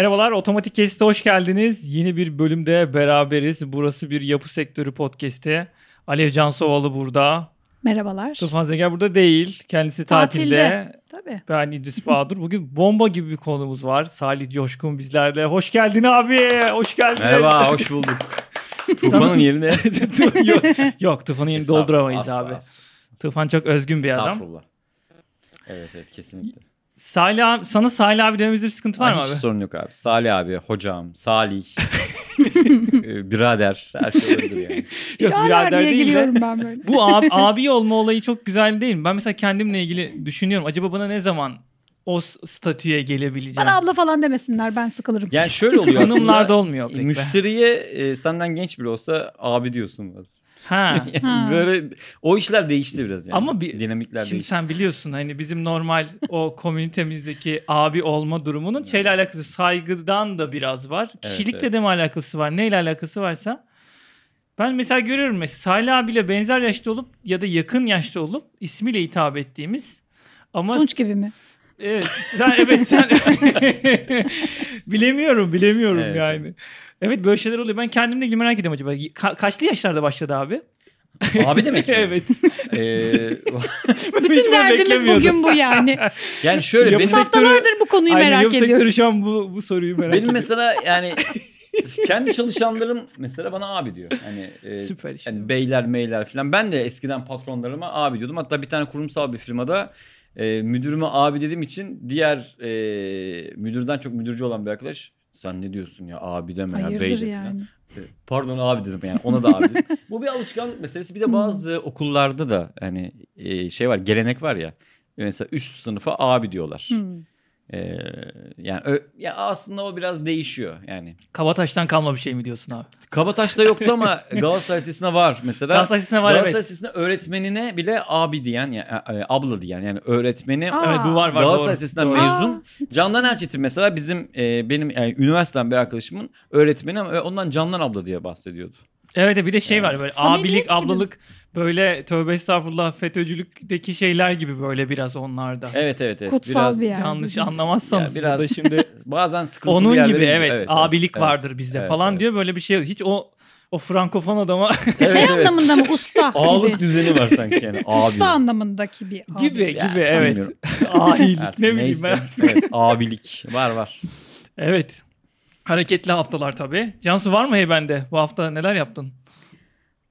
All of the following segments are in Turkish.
Merhabalar, Otomatik Kesit'e hoş geldiniz. Yeni bir bölümde beraberiz. Burası bir yapı sektörü podcast'i. Alev Cansovalı burada. Merhabalar. Tufan Zenger burada değil. Kendisi tatilde. Tatilde. Tabii. Ben İdris Bahadır. Bugün bomba gibi bir konumuz var. Salih Coşkun bizlerle. Hoş geldin abi. Hoş geldin. Merhaba, hoş bulduk. Tufanın yerine yok, yok Tufan'ın yerini dolduramayız Asla, abi. asla. Tufan çok özgün bir adam. Estağfurullah. Evet evet kesinlikle. Salih abi, sana Salih abi dememizde bir sıkıntı var mı Hiç abi? sorun yok abi. Salih abi, hocam, Salih, e, birader her şey olabilir yani. Yok, Birader birader diye değil de- giriyorum ben böyle. Bu abi, abi olma olayı çok güzel değil mi? Ben mesela kendimle ilgili düşünüyorum. Acaba bana ne zaman o statüye gelebileceğim? Bana abla falan demesinler ben sıkılırım. Yani şöyle oluyor Hanımlarda aslında. olmuyor pek be. Müşteriye e, senden genç bile olsa abi diyorsun. biraz. Ha. Yani Ha. Böyle o işler değişti biraz yani. Ama bir- dinamikler Şimdi değişti. sen biliyorsun hani bizim normal o komünitemizdeki abi olma durumunun şeyle alakası saygıdan da biraz var. Evet, Kişilikle evet. de mi alakası var? Neyle alakası varsa. Ben mesela görüyorum mesela Salih abiyle benzer yaşta olup ya da yakın yaşta olup ismiyle hitap ettiğimiz ama Tunç gibi mi? Evet sen evet sen bilemiyorum bilemiyorum Evet, yani. Evet böyle şeyler oluyor. Ben kendimle ilgili merak ediyorum acaba. Ka- kaçlı yaşlarda başladı abi? Abi demek mi? evet. E, Hiç Bütün derdimiz bugün bu yani. yani şöyle Yapı benim, sektörü- Haftalardır bu konuyu Aynen, merak yapı sektörü ediyoruz. şu an bu, bu soruyu merak benim ediyor. mesela yani kendi çalışanlarım mesela bana abi diyor. Hani e, Süper işte. Yani beyler meyler falan. Ben de eskiden patronlarıma abi diyordum. Hatta bir tane kurumsal bir firmada e, müdürüme abi dediğim için diğer e, müdürden çok müdürcü olan bir arkadaş sen ne diyorsun ya abi deme ya bey de Hayırdır falan. yani. E, Pardon abi dedim yani ona da abi dedim. Bu bir alışkanlık meselesi. Bir de bazı okullarda da hani e, şey var gelenek var ya. Mesela üst sınıfa abi diyorlar. Hmm. E, yani ö- ya aslında o biraz değişiyor yani. Kabataş'tan kalma bir şey mi diyorsun abi? Kabataş'ta yoktu ama Galatasaray Lisesi'nde var mesela. Galatasaray Lisesi'nde var, Galatasaray evet. Lisesi'nde öğretmenine bile abi diyen, yani, e, abla diyen yani öğretmeni Aa. Evet bu var var Galatasaray doğru. Lisesi'nden mezun. Aa, Candan Erçetin mesela bizim e, benim yani üniversiteden bir arkadaşımın öğretmeni ama ondan Candan abla diye bahsediyordu. Evet bir de şey var böyle Samimiyet abilik gibi. ablalık böyle tövbe estağfurullah FETÖ'cülükteki şeyler gibi böyle biraz onlarda. Evet evet evet. Kutsal biraz, bir yer. Yanlış Evet. anlamazsanız Ya biraz- burada şimdi Bazen sıkıntılı onun gibi gidiyor. evet, abilik vardır bizde Evet, falan evet. diyor böyle bir şey. Hiç o o frankofon adama Evet, şey evet. anlamında mı usta Ağalık gibi? düzeni var sanki yani abi. Usta anlamındaki bir abi. gibi Ya, gibi evet. Ahilik ne bileyim neyse. ben. Evet, abilik var var. Evet. Hareketli haftalar tabii. Cansu var mı heybende? Bu hafta neler yaptın?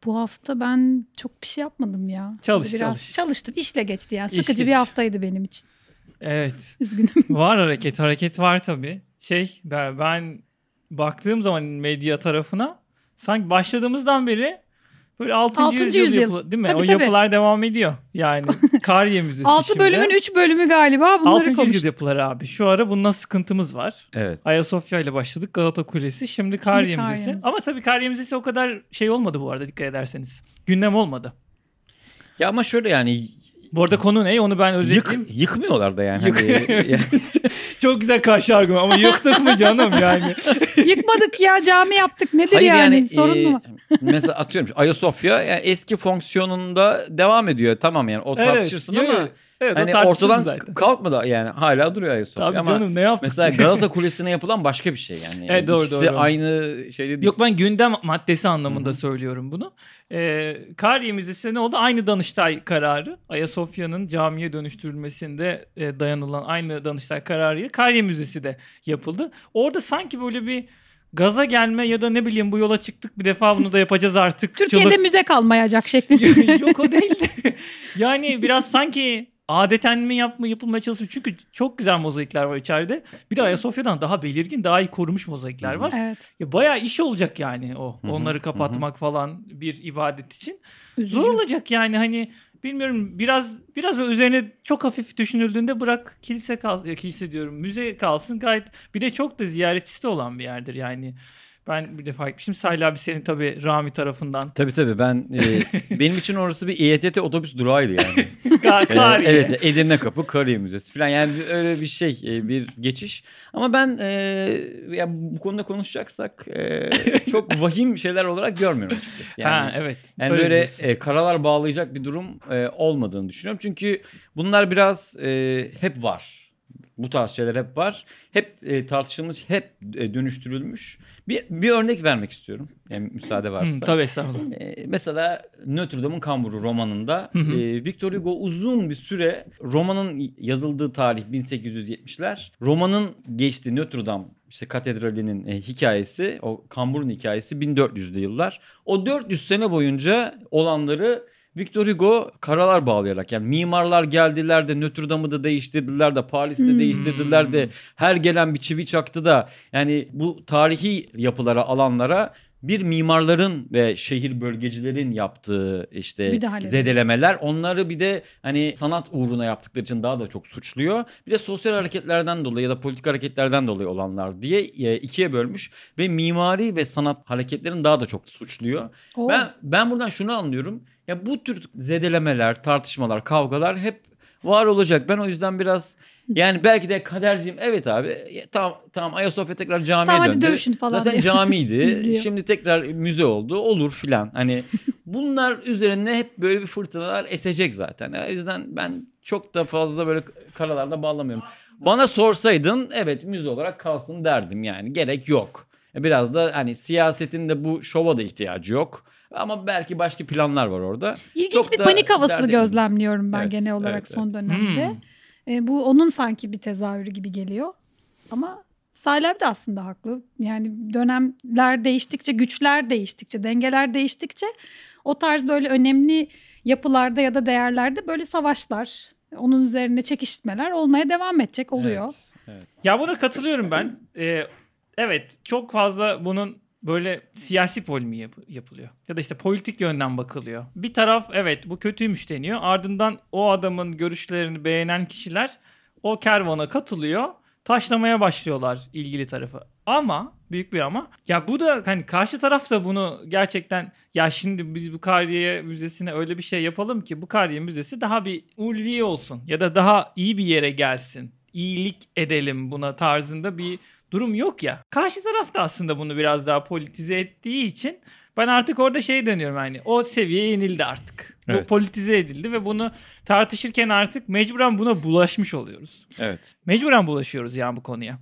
Bu hafta ben çok bir şey yapmadım ya. Çalış, Biraz çalış. çalıştım. işle geçti yani. İş Sıkıcı geç. bir haftaydı benim için. Evet. Üzgünüm. Var hareket. Hareket var tabii. Şey ben baktığım zaman medya tarafına sanki başladığımızdan beri böyle 6. Altıncı yüzyıl, yüzyıl. yapılı- değil mi? Tabii, o tabii. yapılar devam ediyor. Yani Kariye Müzesi 6 şimdi. bölümün 3 bölümü galiba bunları 6. yüzyıl konuştuk. yapıları abi. Şu ara bununla sıkıntımız var. Evet. Ayasofya ile başladık. Galata Kulesi. Şimdi Kariye Kariye Müzesi. Müzesi. Ama tabii Kariye Müzesi o kadar şey olmadı bu arada dikkat ederseniz. Gündem olmadı. Ya ama şöyle yani Bu arada konu ne? Onu ben yık, özetleyeyim. yıkmıyorlar da yani. Yık- Hani- Çok güzel karşı argüman ama yıktık mı canım yani? Yıkmadık ya cami yaptık. Nedir Hayır yani? yani, Sorun e, mu mesela atıyorum Ayasofya yani eski fonksiyonunda devam ediyor. Tamam yani o tartışırsın Evet, ama evet. Evet, hani ortadan zaten. kalkmadı yani hala duruyor Ayasofya. Tabii ama canım ne yaptık? mesela? Galata Kulesi'ne yapılan başka bir şey yani. Evet, doğru, İkisi doğru. aynı şeyde değil. Yok ben gündem maddesi anlamında Hı hı. söylüyorum bunu. Ee, Kariye Müzesi ne oldu? Aynı Danıştay kararı. Ayasofya'nın camiye dönüştürülmesinde e, dayanılan aynı Danıştay kararıyla Kariye Müzesi de yapıldı. Orada sanki böyle bir gaza gelme ya da ne bileyim bu yola çıktık bir defa bunu da yapacağız artık. Türkiye'de çılık- müze kalmayacak şeklinde. Yok o değil de. yani biraz sanki adeten mi yapma yapılmaya çalışıyor. Çünkü çok güzel mozaikler var içeride. Bir de Ayasofya'dan daha belirgin, daha iyi korunmuş mozaikler var. evet. Ya bayağı iş olacak yani o. Hı hı, Onları kapatmak falan bir ibadet için. Üzücü. Zor olacak yani hani bilmiyorum biraz biraz böyle üzerine çok hafif düşünüldüğünde bırak kilise kalsın ya kilise diyorum müze kalsın gayet bir de çok da ziyaretçisi olan bir yerdir yani. Ben bir defa gitmiştim. Salih abi senin tabii Rami tarafından. Tabii tabii ben e, benim için orası bir İETT otobüs durağıydı yani. Ka- Ee, Kariye. evet Edirne Kapı Kariye Müzesi falan yani öyle bir şey e, bir geçiş. Ama ben e, ya bu konuda konuşacaksak e, çok vahim şeyler olarak görmüyorum açıkçası. Yani, ha evet. yani öyle böyle diyorsun. e, karalar bağlayacak bir durum e, olmadığını düşünüyorum. Çünkü bunlar biraz e, hep var. Bu tarz şeyler hep var. Hep e, tartışılmış, hep e, dönüştürülmüş. Bir, bir örnek vermek istiyorum. Yani müsaade varsa. Hı, tabii estağfurullah. E, mesela Notre Dame'ın Kamburu romanında Hı hı. e, Victor Hugo uzun bir süre romanın yazıldığı tarih 1870'ler. Romanın geçtiği Notre Dame işte katedralinin e, hikayesi, o Kambur'un hikayesi 1400'lü yıllar. O 400 sene boyunca olanları Victor Hugo karalar bağlayarak yani mimarlar geldiler de Notre Dame'ı da değiştirdiler de Paris'i de Hmm. değiştirdiler de her gelen bir çivi çaktı da yani bu tarihi yapılara alanlara bir mimarların ve şehir bölgecilerin yaptığı işte Müdahale. zedelemeler onları bir de hani sanat uğruna yaptıkları için daha da çok suçluyor. Bir de sosyal hareketlerden dolayı ya da politik hareketlerden dolayı olanlar diye e, ikiye bölmüş ve mimari ve sanat hareketlerini daha da çok suçluyor. O, Ben ben buradan şunu anlıyorum. Ya bu tür zedelemeler, tartışmalar, kavgalar hep var olacak. Ben o yüzden biraz yani belki de kaderciğim evet abi ya tamam tamam Ayasofya tekrar camiye Tamam hadi döndü. dövüşün falan Zaten diye. camiydi. Şimdi tekrar müze oldu. Olur filan. Hani bunlar üzerine hep böyle bir fırtınalar esecek zaten. O yüzden ben çok da fazla böyle karalarda bağlamıyorum. Bana sorsaydın evet müze olarak kalsın derdim yani. Gerek yok. Biraz da hani siyasetin de bu şova da ihtiyacı yok. Ama belki başka planlar var orada. İlginç çok bir panik havası gözlemliyorum ben Evet, genel olarak evet, son dönemde. Hmm. E, bu onun sanki bir tezahürü gibi geliyor. Ama Salep de aslında haklı. Yani dönemler değiştikçe, güçler değiştikçe, dengeler değiştikçe o tarz böyle önemli yapılarda ya da değerlerde böyle savaşlar, onun üzerine çekiştirmeler olmaya devam edecek oluyor. Evet, evet. Ya buna katılıyorum ben. Ee, evet çok fazla bunun böyle siyasi polimi yap- yapılıyor. Ya da işte politik yönden bakılıyor. Bir taraf evet bu kötüymüş deniyor. Ardından o adamın görüşlerini beğenen kişiler o kervana katılıyor. Taşlamaya başlıyorlar ilgili tarafı. Ama büyük bir ama ya bu da hani karşı taraf da bunu gerçekten ya şimdi biz bu Kariye Müzesi'ne öyle bir şey yapalım ki bu Kariye Müzesi daha bir ulvi olsun ya da daha iyi bir yere gelsin. İyilik edelim buna tarzında bir durum yok ya. Karşı taraf da aslında bunu biraz daha politize ettiği için ben artık orada şey dönüyorum hani o seviyeye inildi artık. Bu Evet. politize edildi ve bunu tartışırken artık mecburen buna bulaşmış oluyoruz. Evet. Mecburen bulaşıyoruz yani bu konuya.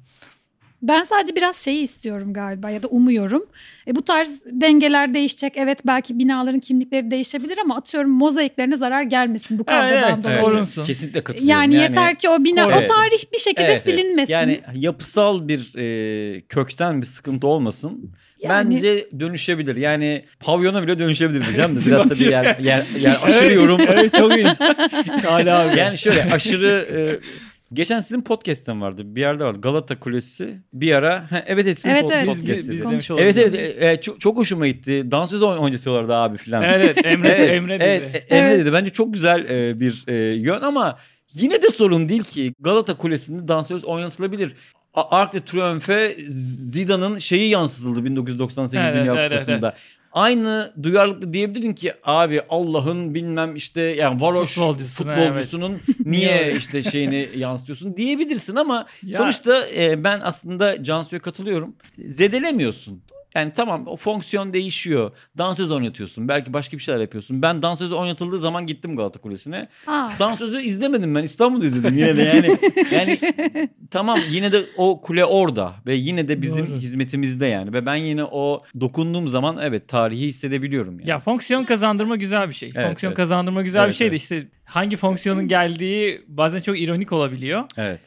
Ben sadece biraz şeyi istiyorum galiba ya da umuyorum. E, bu tarz dengeler değişecek. Evet belki binaların kimlikleri değişebilir ama atıyorum mozaiklerine zarar gelmesin bu kavgadan evet, dolayı. Korunsun. Kesinlikle katılıyorum. Yani, yeter ki o bina, Evet. o tarih bir şekilde Evet, evet. silinmesin. Yani yapısal bir e, kökten bir sıkıntı olmasın. Yani- Bence dönüşebilir. Yani pavyona bile dönüşebilir diyeceğim de biraz tabii yer, yer, yer aşırı yorum. evet çok iyi. Hala abi. Yani şöyle aşırı e, geçen sizin podcast'ten vardı. Bir yerde vardı. Galata Kulesi. Bir ara ha, evet evet sizin Evet, pod- evet. biz, podcast'te. biz, biz Evet olduk. evet e, e, çok, çok hoşuma gitti. Dansöz oyn- oynatıyorlardı abi filan. Evet, evet Emre, Evet, Emre dedi. evet, e- Emre Evet. dedi. Bence çok güzel e, bir e, yön ama yine de sorun değil ki. Galata Kulesi'nde dansöz oynatılabilir. Arc de Triomphe Zidane'ın şeyi yansıtıldı 1998 Evet, Dünya evet, Kupası'nda. Aynı duyarlılıkla diyebilirdin ki abi Allah'ın bilmem işte yani varoş Futbolcusuna, futbolcusunun niye Niye? işte şeyini yansıtıyorsun diyebilirsin ama Ya- sonuçta e, ben aslında Cansu'ya katılıyorum. Zedelemiyorsun. Yani tamam o fonksiyon değişiyor. Dansöz oynatıyorsun. Belki başka bir şeyler yapıyorsun. Ben dansöz oynatıldığı zaman gittim Galata Kulesi'ne. Ha. Dansözü izlemedim ben. İstanbul'da izledim yine de yani. yani tamam yine de o kule orada ve yine de bizim Doğru. hizmetimizde yani. Ve ben yine o dokunduğum zaman evet tarihi hissedebiliyorum yani. Ya fonksiyon kazandırma güzel bir şey. Evet, fonksiyon evet. kazandırma güzel Evet, bir şey de evet. işte hangi fonksiyonun geldiği bazen çok ironik olabiliyor. Evet.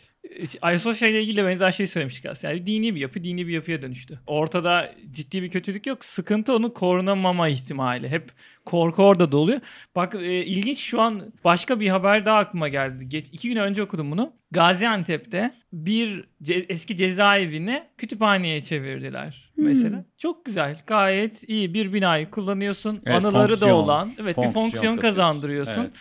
Ayasofya ile ilgili benzer şey söylemiştik aslında. Yani dini bir yapı dini bir yapıya dönüştü. Ortada ciddi bir kötülük yok. Sıkıntı onu korunamama ihtimali. Hep korku orada doluyor. Bak e, ilginç şu an başka bir haber daha aklıma geldi. Geç, iki gün önce okudum bunu. Gaziantep'te bir ce- eski cezaevini kütüphaneye çevirdiler Hmm. mesela. Çok güzel. Gayet iyi bir binayı kullanıyorsun. Evet, Anıları da fonksiyon. olan. Evet bir fonksiyon katıyorsun. kazandırıyorsun. Evet.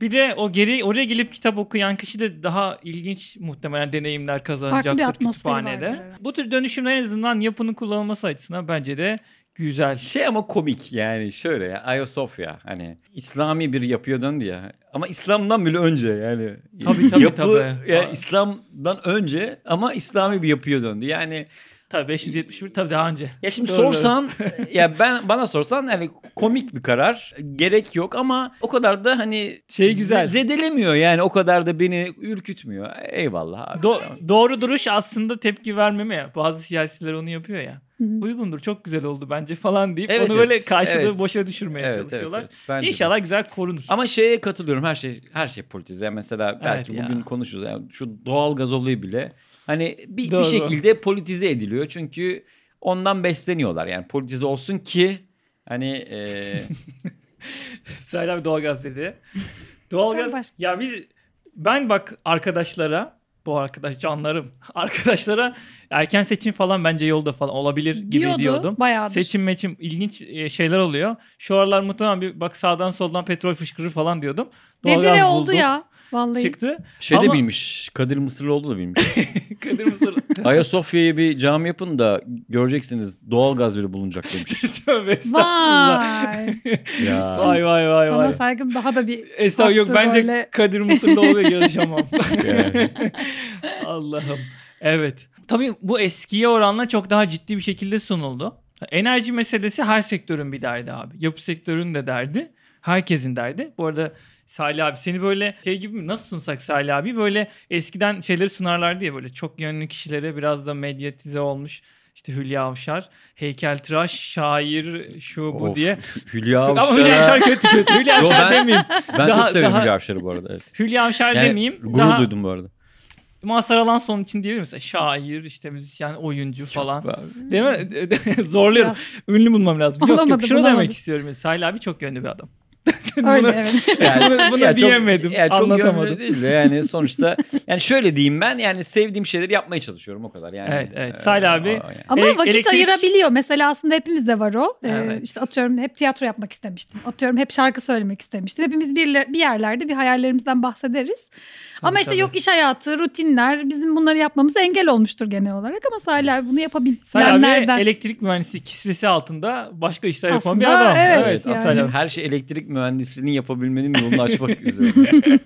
Bir de o geri oraya gelip kitap okuyan kişi de daha ilginç muhtemelen deneyimler kazanacaktır Farklı bir atmosferi kütüphanede. vardır, evet. Bu tür dönüşümler en azından yapının kullanılması açısından bence de güzel. Şey ama komik yani şöyle ya Ayasofya hani İslami bir yapıya döndü ya. Ama İslam'dan bile önce yani. Tabii, tabii, Yapı tabii. ya Aa. İslam'dan önce ama İslami bir yapıya döndü. Yani Tabii 571 tabii daha önce. Ya şimdi Doğru, sorsan ya ben bana sorsan yani komik bir karar. Gerek yok ama o kadar da hani Şey güzel. ze- zedelemiyor yani o kadar da beni ürkütmüyor. Eyvallah abi. Do- Tamam. doğru duruş aslında tepki vermeme ya. Bazı siyasiler onu yapıyor ya. Uygundur çok güzel oldu bence falan deyip Evet, onu böyle evet, karşılığı evet. boşa düşürmeye Evet, evet, çalışıyorlar. evet. De. İnşallah güzel korunur. Ama şeye katılıyorum her şey her şey politize. Mesela belki Evet ya. bugün konuşuruz. Yani şu doğal gaz olayı bile hani bir, bir şekilde politize ediliyor. Çünkü ondan besleniyorlar. Yani politize olsun ki hani e, abi doğalgaz dedi. Doğalgaz ya biz ben bak arkadaşlara bu arkadaş canlarım arkadaşlara erken seçim falan bence yolda falan olabilir gibi Diyordu diyordum. bayağıdır. Seçim meçim ilginç e, şeyler oluyor. Şu aralar muhtemelen bir bak sağdan soldan petrol fışkırır falan diyordum. Dedi Doğalgaz ve oldu ya. Vallahi. Çıktı. şey de Ama- bilmiş. Kadir Mısırlıoğlu da bilmiş. Kadir Mısır. Ayasofya'ya bir cami yapın da göreceksiniz doğal gaz bile bulunacak demiş. Tövbe estağfurullah. Vay. ya. Vay vay vay Sana vay. saygım daha da bir Estağfurullah yok bence böyle. Kadir Mısırlıoğlu'yla yarışamam. Yani. Allah'ım. Evet. Tabii bu eskiye oranla çok daha ciddi bir şekilde sunuldu. Enerji meselesi her sektörün bir derdi abi. Yapı sektörünün de derdi. Herkesin derdi. Bu arada Salih abi seni böyle şey gibi mi nasıl sunsak Salih abi böyle eskiden şeyleri sunarlardı ya böyle çok yönlü kişilere biraz da medyatize olmuş. İşte Hülya Avşar, heykeltıraş, şair, şu bu Of, diye. Hülya Ama Hülya. Avşar kötü kötü. Hülya Yo, Avşar ben- demeyeyim. Ben Daha- çok severim daha- Hülya Avşar'ı bu arada. Evet. Hülya Avşar Yani demeyeyim. gurur Daha duydum bu arada. Mazhar Alanson için diyebilir mesela şair, işte müzisyen, oyuncu falan. Çok- Değil mi? Zorluyorum. Biraz Ünlü bulmam lazım. Yok yok Bulamadı, şunu bulamadı. demek istiyorum. Salih abi çok yönlü bir adam. Öyle Bunu- evet. Bunu- bunu ya çok- diyemedim, ya çok anlatamadım. değil de yani sonuçta yani şöyle diyeyim ben yani sevdiğim şeyleri yapmaya çalışıyorum o kadar yani. Evet, evet. Ee, Salih abi- o yani. Ama Elek- vakit elektrik- ayırabiliyor. Mesela aslında hepimizde var o. Ee, Evet. işte atıyorum hep tiyatro yapmak istemiştim. Atıyorum hep şarkı söylemek istemiştim. Hepimiz bir, bir yerlerde bir hayallerimizden bahsederiz. Ama işte tabii. yok iş hayatı, rutinler bizim bunları yapmamıza engel olmuştur genel olarak. Ama Salih abi bunu Salih yapabilenlerden. abi elektrik mühendisi kisvesi altında başka işler yapan Aslında bir adam. evet, evet yani. Salih abi. Her şey elektrik mühendisliğini yapabilmenin yolunu açmak üzere.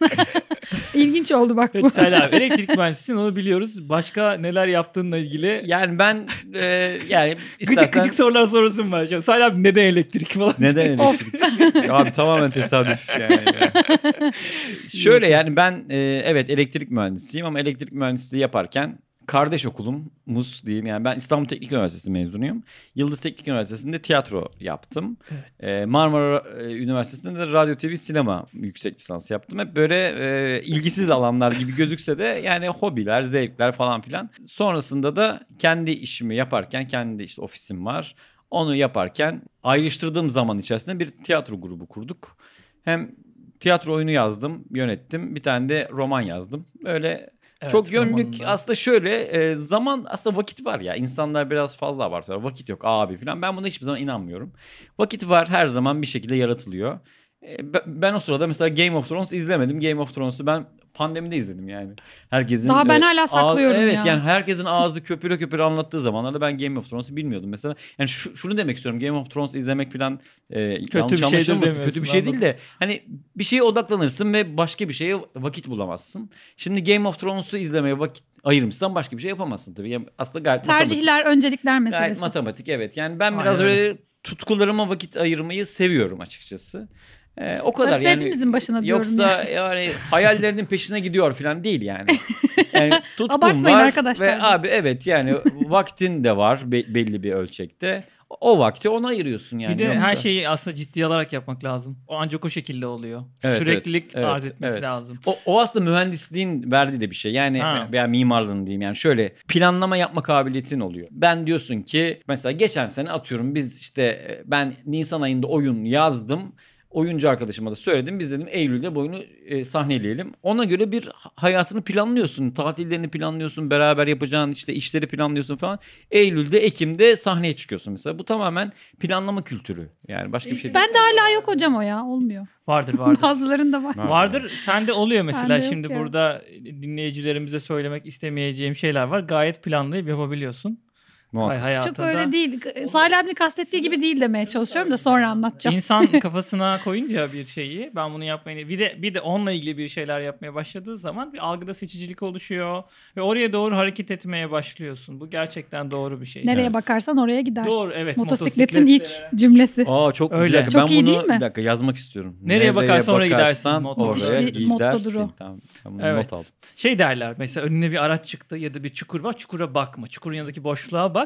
İlginç oldu bak bu. Salih abi elektrik mühendisisin onu biliyoruz. Başka neler yaptığınla ilgili Yani ben e, yani gıcık istersen gıcık sorular sorusum var. An. Salih abi neden elektrik falan? neden elektrik? Abi tamamen tesadüf yani. Şöyle yani ben e, evet elektrik mühendisiyim ama elektrik mühendisliği yaparken kardeş okulumuz diyeyim yani ben İstanbul Teknik Üniversitesi mezunuyum. Yıldız Teknik Üniversitesi'nde tiyatro yaptım. Evet. E, Marmara e, Üniversitesi'nde de radyo TV sinema yüksek lisans yaptım. Hep böyle e, ilgisiz alanlar gibi gözükse de yani hobiler, zevkler falan filan. Sonrasında da kendi işimi yaparken kendi işte ofisim var. Onu yaparken ayrıştırdığım zaman içerisinde bir tiyatro grubu kurduk. Hem tiyatro oyunu yazdım, yönettim. Bir tane de roman yazdım. Böyle Evet, çok yönlük aslında şöyle e, zaman aslında vakit var ya insanlar biraz fazla abartıyorlar vakit yok abi falan ben buna hiçbir zaman inanmıyorum. Vakit var her zaman bir şekilde yaratılıyor. E, be- ben o sırada mesela Game of Thrones izlemedim. Game of Thrones'u ben pandemide izledim yani. Herkesin Daha ben e, hala saklıyorum Evet ya. yani herkesin ağzı köpüre köpüre anlattığı zamanlarda ben Game of Thrones'u bilmiyordum mesela. Yani şu, şunu demek istiyorum Game of Thrones izlemek falan e, yanlış bir şeydir anlaşılmasın. Kötü bir şey değil de hani bir şeye odaklanırsın ve başka bir şeye vakit bulamazsın. Şimdi Game of Thrones'u izlemeye vakit ayırmışsan başka bir şey yapamazsın tabii. Yani aslında gayet matematik. Tercihler, öncelikler Gayet meselesi. matematik evet. Yani ben biraz Aynen böyle tutkularıma vakit ayırmayı seviyorum açıkçası. Ee, o kadar Darısı yani. hepimizin başına diyorum Yoksa yani hayallerinin peşine gidiyor falan değil yani. Yani Abartmayın var arkadaşlar. ve abi evet yani vaktin de var be- belli bir ölçekte. O vakti ona ayırıyorsun yani. bir de Yoksa- her şeyi aslında ciddiye alarak yapmak lazım. O ancak o şekilde oluyor. Evet, Süreklilik evet, evet, arz etmesi evet. lazım. O, o aslında mühendisliğin verdiği de bir şey. Yani Ha. veya mimarlığın diyeyim yani şöyle planlama yapma kabiliyetin oluyor. Ben diyorsun ki mesela geçen sene atıyorum biz işte e, ben Nisan ayında oyun yazdım. Oyuncu arkadaşıma da söyledim. Biz dedim Eylül'de bu oyunu e, sahneleyelim. Ona göre bir ha- hayatını planlıyorsun. Tatillerini planlıyorsun. Beraber yapacağın işte işleri planlıyorsun falan. Eylül'de, Ekim'de sahneye çıkıyorsun mesela. Bu tamamen planlama kültürü. Yani başka bir şey değil. Ben de hala yok hocam o ya. Olmuyor. Vardır vardır. Bazılarında var. Vardır. Sende oluyor mesela şimdi ya. burada dinleyicilerimize söylemek istemeyeceğim şeyler var. Gayet planlayıp yapabiliyorsun. Muhakkak. hayatında. Çok öyle değil. Salih abinin kastettiği gibi değil demeye çalışıyorum da sonra anlatacağım. İnsan kafasına koyunca bir şeyi ben bunu yapmayı bir de bir de onunla ilgili bir şeyler yapmaya başladığı zaman bir algıda seçicilik oluşuyor ve oraya doğru hareket etmeye başlıyorsun. Bu gerçekten doğru bir şey. Nereye Evet. bakarsan oraya gidersin. Doğru evet. Motosikletin ilk cümlesi. Aa çok Öyle. bir dakika, Çok ben iyi bunu değil mi? bir dakika yazmak istiyorum. Nereye bakarsan oraya gidersin. Oraya bir mottodur gidersin. o. Tamam. Bunu Evet. not aldım. Şey derler mesela önüne bir araç çıktı ya da bir çukur var çukura bakma. Çukurun yanındaki boşluğa bak.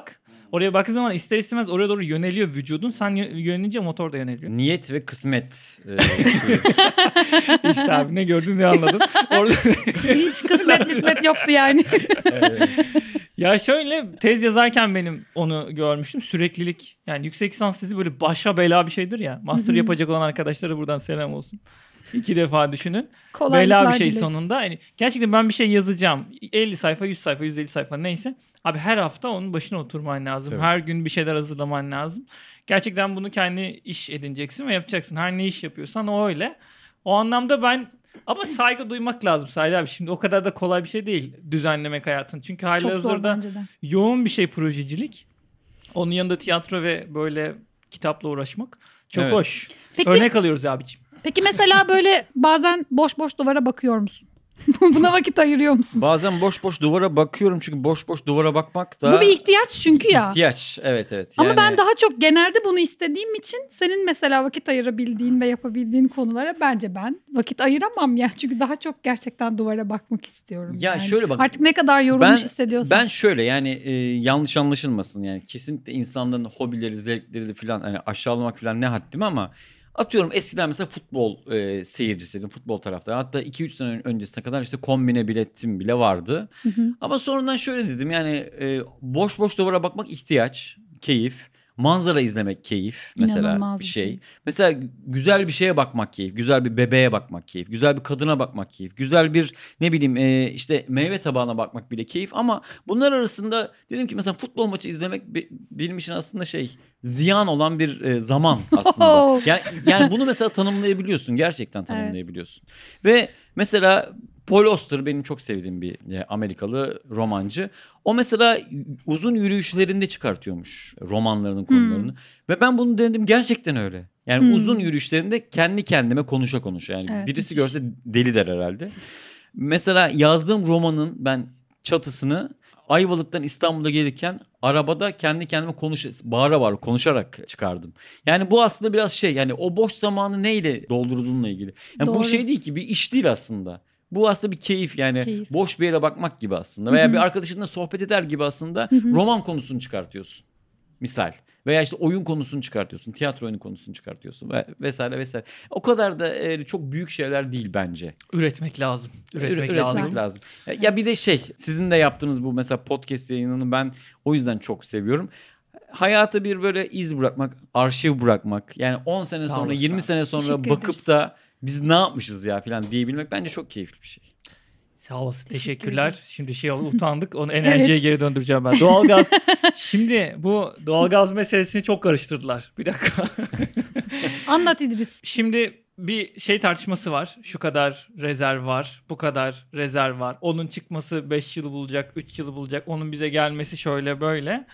Oraya baktığın zaman ister istemez oraya doğru yöneliyor vücudun. Sen yö- yönelince motor da yöneliyor. Niyet ve kısmet. e, işte abi ne gördün ne anladın. Orada Hiç kısmet mismet yoktu yani. Evet. Ya şöyle tez yazarken benim onu görmüştüm. Süreklilik. Yani yüksek lisans tezi böyle başa bela bir şeydir ya. Master yapacak olan arkadaşlara buradan selam olsun. İki defa düşünün. Kolaylıklar Bela bir şey dileriz. sonunda. Yani gerçekten ben bir şey yazacağım. 50 sayfa, 100 sayfa, 150 sayfa neyse. Abi her hafta onun başına oturman lazım. Tabii. Her gün bir şeyler hazırlaman lazım. Gerçekten bunu kendi iş edineceksin ve yapacaksın. Her ne iş yapıyorsan o öyle. O anlamda ben ama saygı duymak lazım Salih abi. Şimdi o kadar da kolay bir şey değil düzenlemek hayatın. Çünkü zor hazırda yoğun bir şey projecilik. Onun yanında tiyatro ve böyle kitapla uğraşmak çok Evet. hoş. Peki, Örnek alıyoruz abiciğim. Peki mesela böyle bazen boş boş duvara bakıyor musun? Buna vakit ayırıyor musun? Bazen boş boş duvara bakıyorum çünkü boş boş duvara bakmak da Bu bir ihtiyaç çünkü ya. ihtiyaç. Evet evet. Ama Yani- ben daha çok genelde bunu istediğim için senin mesela vakit ayırabildiğin ve yapabildiğin konulara bence ben vakit ayıramam ya. Çünkü daha çok gerçekten duvara bakmak istiyorum. Ya yani. şöyle bak. Artık ne kadar yorulmuş Ben- hissediyorsan. Ben şöyle yani e, yanlış anlaşılmasın yani kesinlikle insanların hobileri, zevkleri de falan hani aşağılamak falan ne haddim ama atıyorum eskiden mesela futbol e, seyircisiydim, futbol taraftarı. Hatta 2-3 sene ön- öncesine kadar işte kombine biletim bile vardı. Hı hı. Ama sonradan şöyle dedim yani e, boş boş duvara bakmak ihtiyaç, keyif. Manzara izlemek keyif mesela İnanılmaz bir şey. keyif. Mesela güzel bir şeye bakmak keyif, güzel bir bebeğe bakmak keyif, güzel bir kadına bakmak keyif, güzel bir ne bileyim e, işte meyve tabağına bakmak bile keyif. Ama bunlar arasında dedim ki mesela futbol maçı izlemek be- benim için aslında şey ziyan olan bir e, zaman aslında. yani, yani bunu mesela tanımlayabiliyorsun gerçekten tanımlayabiliyorsun. Ve mesela Paul Auster benim çok sevdiğim bir e, Amerikalı romancı. O mesela uzun yürüyüşlerinde çıkartıyormuş romanlarının konularını. Ve ben bunu denedim gerçekten öyle. Yani Hmm. uzun yürüyüşlerinde kendi kendime konuşa konuşa. Yani Evet, birisi görse deli der herhalde. Mesela yazdığım romanın ben çatısını Ayvalık'tan İstanbul'a gelirken arabada kendi kendime konuş bağıra bağıra konuşarak çıkardım. Yani bu aslında biraz şey yani o boş zamanı neyle doldurduğunla ilgili. Yani bu Doğru. şey değil ki bir iş değil aslında. Bu aslında bir keyif yani Keyif. boş bir yere bakmak gibi aslında veya Hı hı. bir arkadaşınla sohbet eder gibi aslında Hı hı. roman konusunu çıkartıyorsun. Misal. Veya işte oyun konusunu çıkartıyorsun. Tiyatro oyunu konusunu çıkartıyorsun. Ve vesaire vesaire. O kadar da e, çok büyük şeyler değil bence. Üretmek lazım. Üretmek, Üre- lazım. lazım. Ya, ya bir de şey sizin de yaptığınız bu mesela podcast yayınını ben o yüzden çok seviyorum. Hayata bir böyle iz bırakmak, arşiv bırakmak. Yani 10 sene Sağ sonra, olasın 20 sene sonra Teşekkür bakıp ederiz. da biz ne yapmışız ya falan diyebilmek bence çok keyifli bir şey. Sağ olasın. Teşekkür Teşekkürler. ederim. Şimdi şey oldu utandık. Onu enerjiye Evet. geri döndüreceğim ben. Doğalgaz. Şimdi bu doğalgaz meselesini çok karıştırdılar. Bir dakika. Anlat İdris. Şimdi bir şey tartışması var. Şu kadar rezerv var, bu kadar rezerv var. Onun çıkması 5 yılı bulacak, 3 yılı bulacak. Onun bize gelmesi şöyle böyle.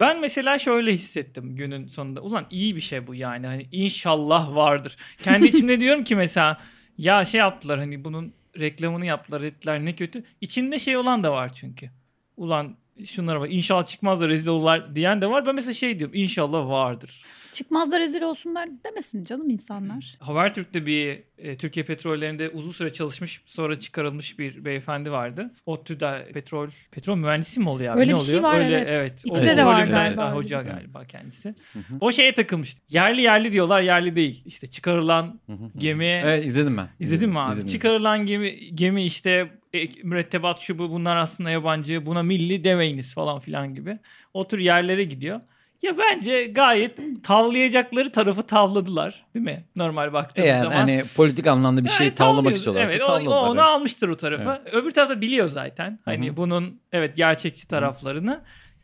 Ben mesela şöyle hissettim günün sonunda. Ulan iyi bir şey bu yani. Hani inşallah vardır. Kendi içimde diyorum ki mesela ya şey yaptılar hani bunun reklamını yaptılar ettiler ne kötü. İçinde şey olan da var çünkü. Ulan şunlara bak inşallah çıkmaz da rezil olurlar diyen de var. Ben mesela şey diyorum inşallah vardır. Çıkmaz da rezil olsunlar demesin canım insanlar. Habertürk'te bir e, Türkiye petrollerinde uzun süre çalışmış sonra çıkarılmış bir beyefendi vardı. ODTÜ'de petrol petrol mühendisi mi oluyor abi? Öyle ne bir şey oluyor? var, Öyle, evet. O İTÜ'de de var galiba hoca galiba kendisi. Hı hı. O şeye takılmıştı. Yerli yerli diyorlar yerli değil. İşte çıkarılan Hı hı hı. gemi Evet izledim ben. İzledin mi abi? İzledim. Çıkarılan gemi, gemi işte e, mürettebat şu bu bunlar aslında yabancı buna milli demeyiniz falan filan gibi. O tür yerlere gidiyor. Ya bence gayet tavlayacakları tarafı tavladılar değil mi? Normal baktığımız Yani zaman. hani politik anlamda bir şey Yani tavlamak tavlıyor. istiyorlarsa evet, tavladılar. o onu evet. almıştır o tarafı. Öbür tarafta biliyor zaten. Hani Hı hı. bunun evet gerçekçi taraflarını.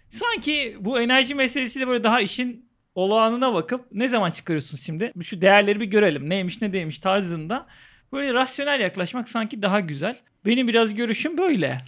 Sanki bu enerji meselesiyle böyle daha işin olağanına bakıp ne zaman çıkarıyorsun şimdi? Şu değerleri bir görelim. Neymiş ne değilmiş tarzında. Böyle rasyonel yaklaşmak sanki daha güzel. Benim biraz görüşüm böyle.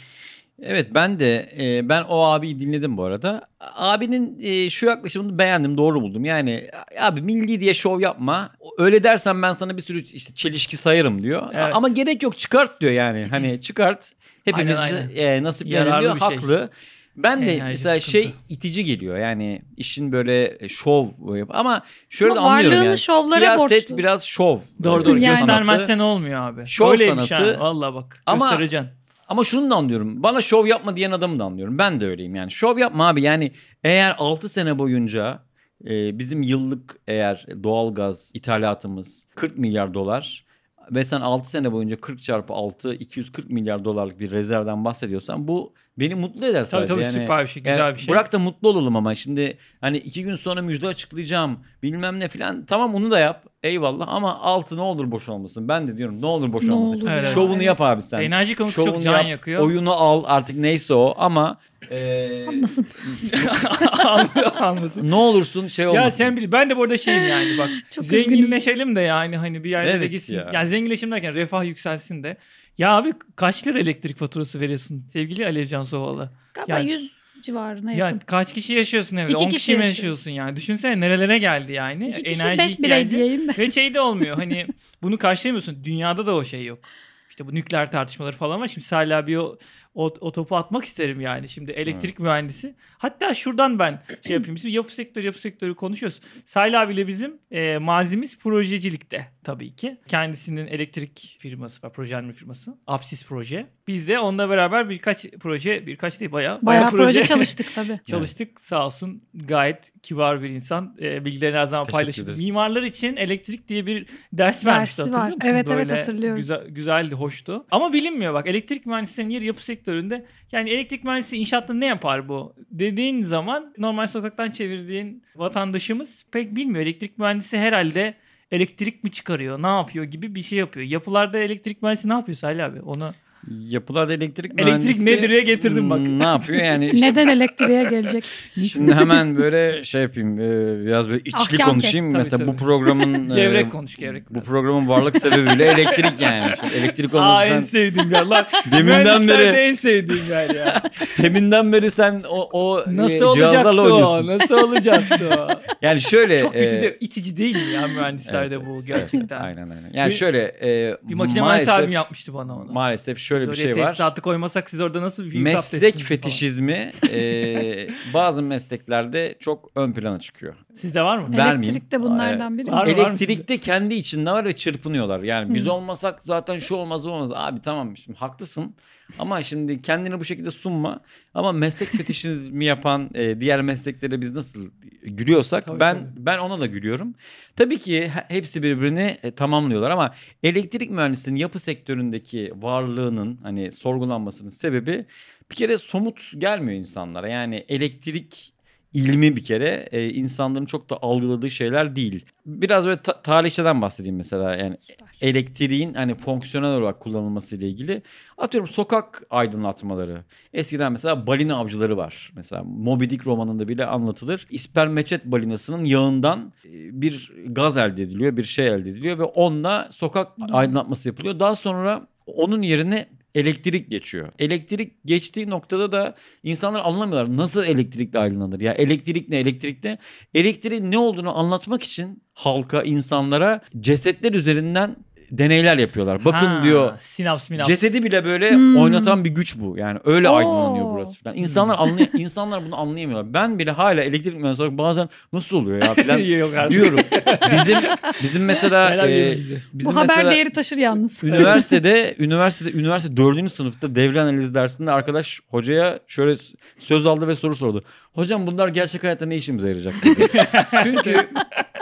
Evet ben de e, ben o abiyi dinledim bu arada. Abinin e, şu yaklaşımını beğendim doğru buldum. Yani abi milli diye şov yapma. Öyle dersen ben sana bir sürü işte çelişki sayarım diyor. Evet. Ama gerek yok çıkart diyor yani. Hani çıkart. Hepimiz Aynen, e, nasiplenelim Yararlı diyor. bir şey. Haklı. Ben de Enerji mesela sıkıntı. şey itici geliyor yani işin böyle e, şov yap ama şöyle Ama de anlıyorum yani şovlara siyaset borçlu. biraz şov. Doğru doğru. Yani- Göstermezsen olmuyor abi. Şov Öyleymiş sanatı- ha. Valla bak. Ama- Göstereceksin. Ama şunu da anlıyorum. Bana şov yapma diyen adamı da anlıyorum. Ben de öyleyim yani. Şov yapma abi. Yani eğer 6 sene boyunca e, bizim yıllık eğer doğalgaz ithalatımız 40 milyar dolar ve sen 6 sene boyunca 40 çarpı 6 240 milyar dolarlık bir rezervden bahsediyorsan bu beni mutlu eder Tabii sadece. tabii yani, süper bir şey. Güzel yani bir şey. Bırak da mutlu olalım ama şimdi hani iki gün sonra müjde açıklayacağım bilmem ne filan tamam onu da yap eyvallah ama altı ne olur boş olmasın. Ben de diyorum ne olur boş Ne olmasın. olur Evet, Şovunu yap abi sen. Enerji konusu çok Şovunu can yap, yakıyor. Oyunu al artık neyse o ama e, Yapmasın. Almasın. ne olursun şey olmasın. Ya sen bil ben de burada şeyim yani bak Çok üzgünüm. zenginleşelim de yani hani bir yerlere Evet gitsin. ya. Yani zenginleşim derken refah yükselsin de. Ya abi kaç lira elektrik faturası veriyorsun sevgili Alevcan Sovalı? Galiba Yani- 100 civarına Ya yakın. kaç kişi yaşıyorsun evde? İki 10 kişi, kişi mi yaşıyor. yaşıyorsun yani? Düşünsene nerelere geldi yani. İki kişi Enerji 5 birey ihtiyacı. diyeyim de. Ve şey de olmuyor hani bunu karşılayamıyorsun. Dünyada da o şey yok. İşte bu nükleer tartışmaları falan var. Şimdi Salih abi o, o, o topu atmak isterim yani. Şimdi elektrik mühendisi. Hatta şuradan ben şey yapayım. Biz yapı sektörü yapı sektörü konuşuyoruz. Salih abiyle bizim e, mazimiz projecilikte tabii ki. Kendisinin elektrik firması var. Projelenme firması. Apsis Proje. Biz de onunla beraber birkaç proje, birkaç değil bayağı. Bayağı proje çalıştık tabii. Çalıştık sağ olsun gayet kibar bir insan. E, bilgilerini her zaman ederiz. Mimarlar için elektrik diye bir ders Dersi vermişti var. hatırlıyor musun? Evet, evet, Böyle hatırlıyorum. Güzel, güzeldi, hoştu. Ama bilinmiyor bak elektrik mühendislerinin yeri yapı sektöründe. Yani elektrik mühendisi inşaatta ne yapar bu? Dediğin zaman normal sokaktan çevirdiğin vatandaşımız pek bilmiyor. Elektrik mühendisi herhalde elektrik mi çıkarıyor, ne yapıyor gibi bir şey yapıyor. Yapılarda elektrik mühendisi ne yapıyor Salih abi? Onu Yapılarda elektrik Elektrik mühendisi... nedir'e getirdim bak. Ne yapıyor yani? işte- Neden elektriğe gelecek? Şimdi hemen böyle şey yapayım e, biraz böyle içli Ahkam konuşayım. kes. Mesela Tabii, bu programın e, gevrek konuş gevrek. bu programın varlık sebebiyle elektrik yani. Şimdi elektrik Aa en olması sevdiğim yer lan. deminden beri en sevdiğim yer ya. teminden beri sen o o e, Nasıl olacaktı cihazlarla o? oynuyorsun. Nasıl olacaktı o? Yani şöyle Çok kötü e, de itici değil mi ya mühendislerde evet, bu evet, gerçekten? Aynen aynen. Yani Bir- şöyle e, Bir makine mühendisi maalesef- abim yapmıştı bana onu. Maalesef şöyle bir Biz şey var. tesisatı koymasak siz orada nasıl bir Meslek fetişizmi e, bazı mesleklerde çok ön plana çıkıyor. Sizde var mı? Vermeyeyim. Elektrik de bunlardan biri. Var Elektrikte kendi içinde var ve çırpınıyorlar. Yani biz olmasak zaten şu olmaz olmaz. Abi tamam şimdi haklısın. Ama şimdi kendini bu şekilde sunma. Ama meslek fetişizmi yapan e, diğer mesleklere biz nasıl gülüyorsak Tabii, ben tabii. ben ona da gülüyorum. Tabii ki he- hepsi birbirini e, tamamlıyorlar ama elektrik mühendisinin yapı sektöründeki varlığının hani sorgulanmasının sebebi bir kere somut gelmiyor insanlara. Yani elektrik ilmi bir kere e, insanların çok da algıladığı şeyler değil. Biraz böyle ta- tarihçeden bahsedeyim mesela yani Süper. elektriğin hani fonksiyonel olarak kullanılması ile ilgili. Atıyorum sokak aydınlatmaları. Eskiden mesela balina avcıları var. Mesela Moby Dick romanında bile anlatılır. İspermeçet balinasının yağından e, bir gaz elde ediliyor, bir şey elde ediliyor ve onunla sokak aydınlatması yapılıyor. Daha sonra onun yerine elektrik geçiyor. Elektrik geçtiği noktada da insanlar anlamıyorlar. Nasıl elektrikle aydınlanır? Ya elektrik ne, elektrik ne? Elektriğin ne olduğunu anlatmak için halka, insanlara cesetler üzerinden deneyler yapıyorlar. Bakın Ha, diyor Sinaps minaps. Cesedi bile böyle Hmm. oynatan bir güç bu. Yani öyle Oo. aydınlanıyor burası falan. İnsanlar anlay insanlar bunu anlayamıyorlar. Ben bile hala elektrik mühendisi olarak bazen nasıl oluyor ya falan Yok artık. diyorum. Bizim bizim mesela e, bizim Bu haber mesela değeri taşır yalnız. üniversitede üniversitede üniversite dördüncü sınıfta devre analiz dersinde arkadaş hocaya şöyle söz aldı ve soru sordu. Hocam bunlar gerçek hayatta ne işimize yarayacak? Çünkü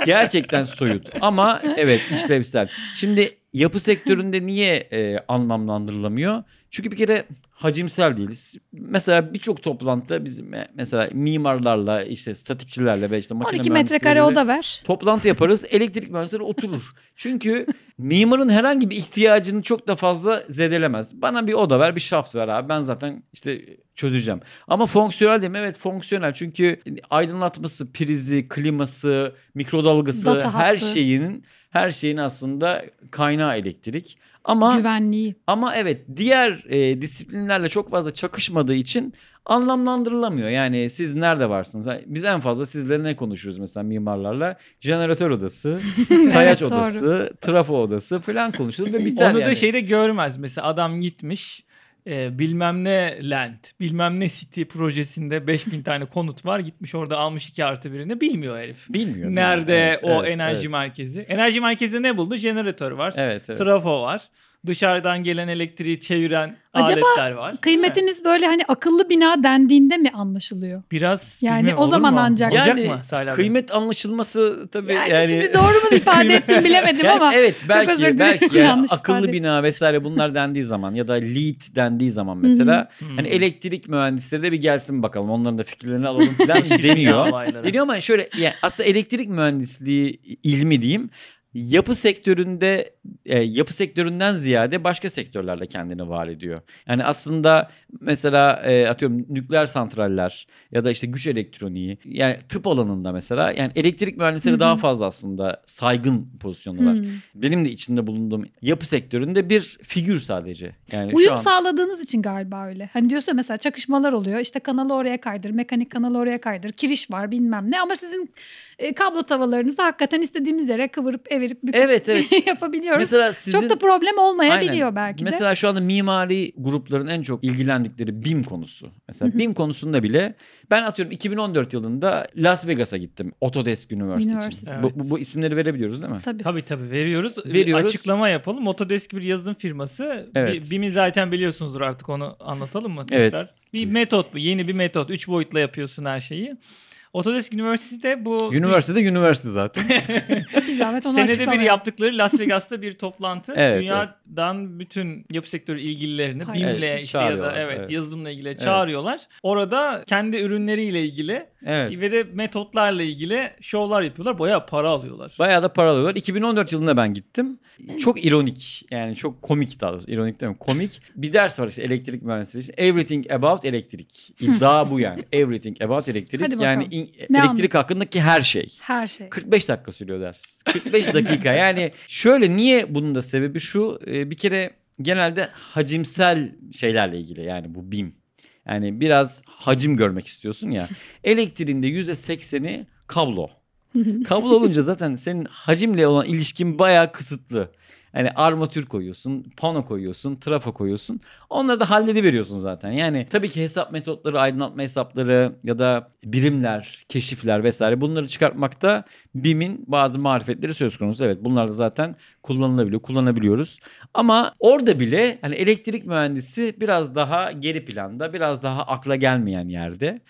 gerçekten soyut ama evet işlevsel. Şimdi yapı sektöründe niye e, anlamlandırılamıyor? Çünkü bir kere hacimsel değiliz. Mesela birçok toplantıda biz me- mesela mimarlarla işte statikçilerle ve işte makine 12 metrekare oda ver. toplantı yaparız. Elektrik mühendisleri oturur. Çünkü mimarın herhangi bir ihtiyacını çok da fazla zedelemez. Bana bir oda ver, bir şaft ver abi. Ben zaten işte çözeceğim. Ama fonksiyonel değil mi? Evet fonksiyonel. Çünkü aydınlatması, prizi, kliması, mikrodalgası Data her hattı. şeyin her şeyin aslında kaynağı elektrik. Ama Güvenliği. ama evet diğer e, disiplinlerle çok fazla çakışmadığı için anlamlandırılamıyor. Yani siz nerede varsınız? Biz en fazla sizle ne konuşuruz mesela mimarlarla? Jeneratör odası, sayaç Evet, odası, trafo odası falan konuşuruz ve biter Onu yani. da şeyde görmez. Mesela adam gitmiş e, bilmem ne land, bilmem ne city projesinde 5000 tane konut var. Gitmiş orada almış 2 artı birini bilmiyor herif. Bilmiyor. Nerede Evet, o evet, enerji evet. merkezi? Enerji merkezinde ne buldu? Jeneratör var. Evet, evet. Trafo var. Dışarıdan gelen elektriği çeviren Acaba aletler var. Mi? Kıymetiniz böyle hani akıllı bina dendiğinde mi anlaşılıyor? biraz Yani o olur zaman mu? ancak. Olacak Yani mı kıymet anlaşılması tabii Yani, yani, şimdi doğru mu ifade ettim bilemedim Yani ama evet belki özür dilerim, belki yani yanlış akıllı ifade bina vesaire bunlar dendiği zaman ya da lead dendiği zaman mesela hani elektrik mühendisleri de bir gelsin bakalım onların da fikirlerini alalım falan deniyor. Deniyor ama şöyle yani aslında elektrik mühendisliği ilmi diyeyim yapı sektöründe e, yapı sektöründen ziyade başka sektörlerle kendini var ediyor. Yani aslında mesela e, atıyorum nükleer santraller ya da işte güç elektroniği yani tıp alanında mesela yani elektrik mühendisleri daha fazla aslında saygın pozisyondalar. Hmm. Benim de içinde bulunduğum yapı sektöründe bir figür sadece. Yani Uyum şu an sağladığınız için galiba öyle. Hani diyorsun mesela çakışmalar oluyor. İşte kanalı oraya kaydır, mekanik kanalı oraya kaydır, kiriş var bilmem ne. Ama sizin e, kablo tavalarınızı hakikaten istediğimiz yere kıvırıp evirip büküp Evet evet. yapabiliyoruz. Mesela sizin Çok da problem olmayabiliyor Aynen. belki de. Mesela şu anda mimari grupların en çok ilgilendikleri BIM konusu. Mesela. BIM konusunda bile ben atıyorum 2014 yılında Las Vegas'a gittim. Autodesk University, University. için. Bu, Evet. bu, bu isimleri verebiliyoruz değil mi? Tabii. Tabii tabii veriyoruz. Veriyoruz. Açıklama yapalım. Autodesk bir yazılım firması. Evet. BİM'i zaten biliyorsunuzdur artık onu anlatalım mı Evet. Bir metot bu. Yeni bir metot. Üç boyutla yapıyorsun her şeyi. Autodesk Üniversitesi'de bu Üniversitede üniversite zaten. Bir zahmet onu senede bir yaptıkları Las Vegas'ta bir toplantı. Evet, Dünyadan bütün yapı sektörü ilgililerini. BİM'le Evet, işte ya da evet, evet. yazılımla ilgili çağırıyorlar. Orada kendi ürünleriyle ilgili evet. ve de metotlarla ilgili şovlar yapıyorlar. Bayağı para alıyorlar. Bayağı da para alıyorlar. 2014 yılında ben gittim. Çok ironik yani çok komik daha doğrusu. İronik değil mi? Komik. Bir ders var işte elektrik mühendisliği için. Everything about elektrik. İddia bu yani. Everything about elektrik. Yani Ne elektrik hakkındaki her şey. Her şey. 45 dakika sürüyor ders. 45 dakika. Yani şöyle niye bunun da sebebi şu. e, Bir kere genelde hacimsel şeylerle ilgili yani bu BİM. Yani biraz hacim görmek istiyorsun ya. Elektriğinde %80'i kablo. Kablo olunca zaten senin hacimle olan ilişkin bayağı kısıtlı. Yani armatür koyuyorsun, pano koyuyorsun, trafo koyuyorsun. Onları da hallediveriyorsun zaten. Yani tabii ki hesap metotları, aydınlatma hesapları ya da birimler, keşifler vesaire bunları çıkartmakta BİM'in bazı marifetleri söz konusu. Evet bunlar da zaten kullanılabiliyor, kullanabiliyoruz. Ama orada bile hani elektrik mühendisi biraz daha geri planda, biraz daha akla gelmeyen yerde.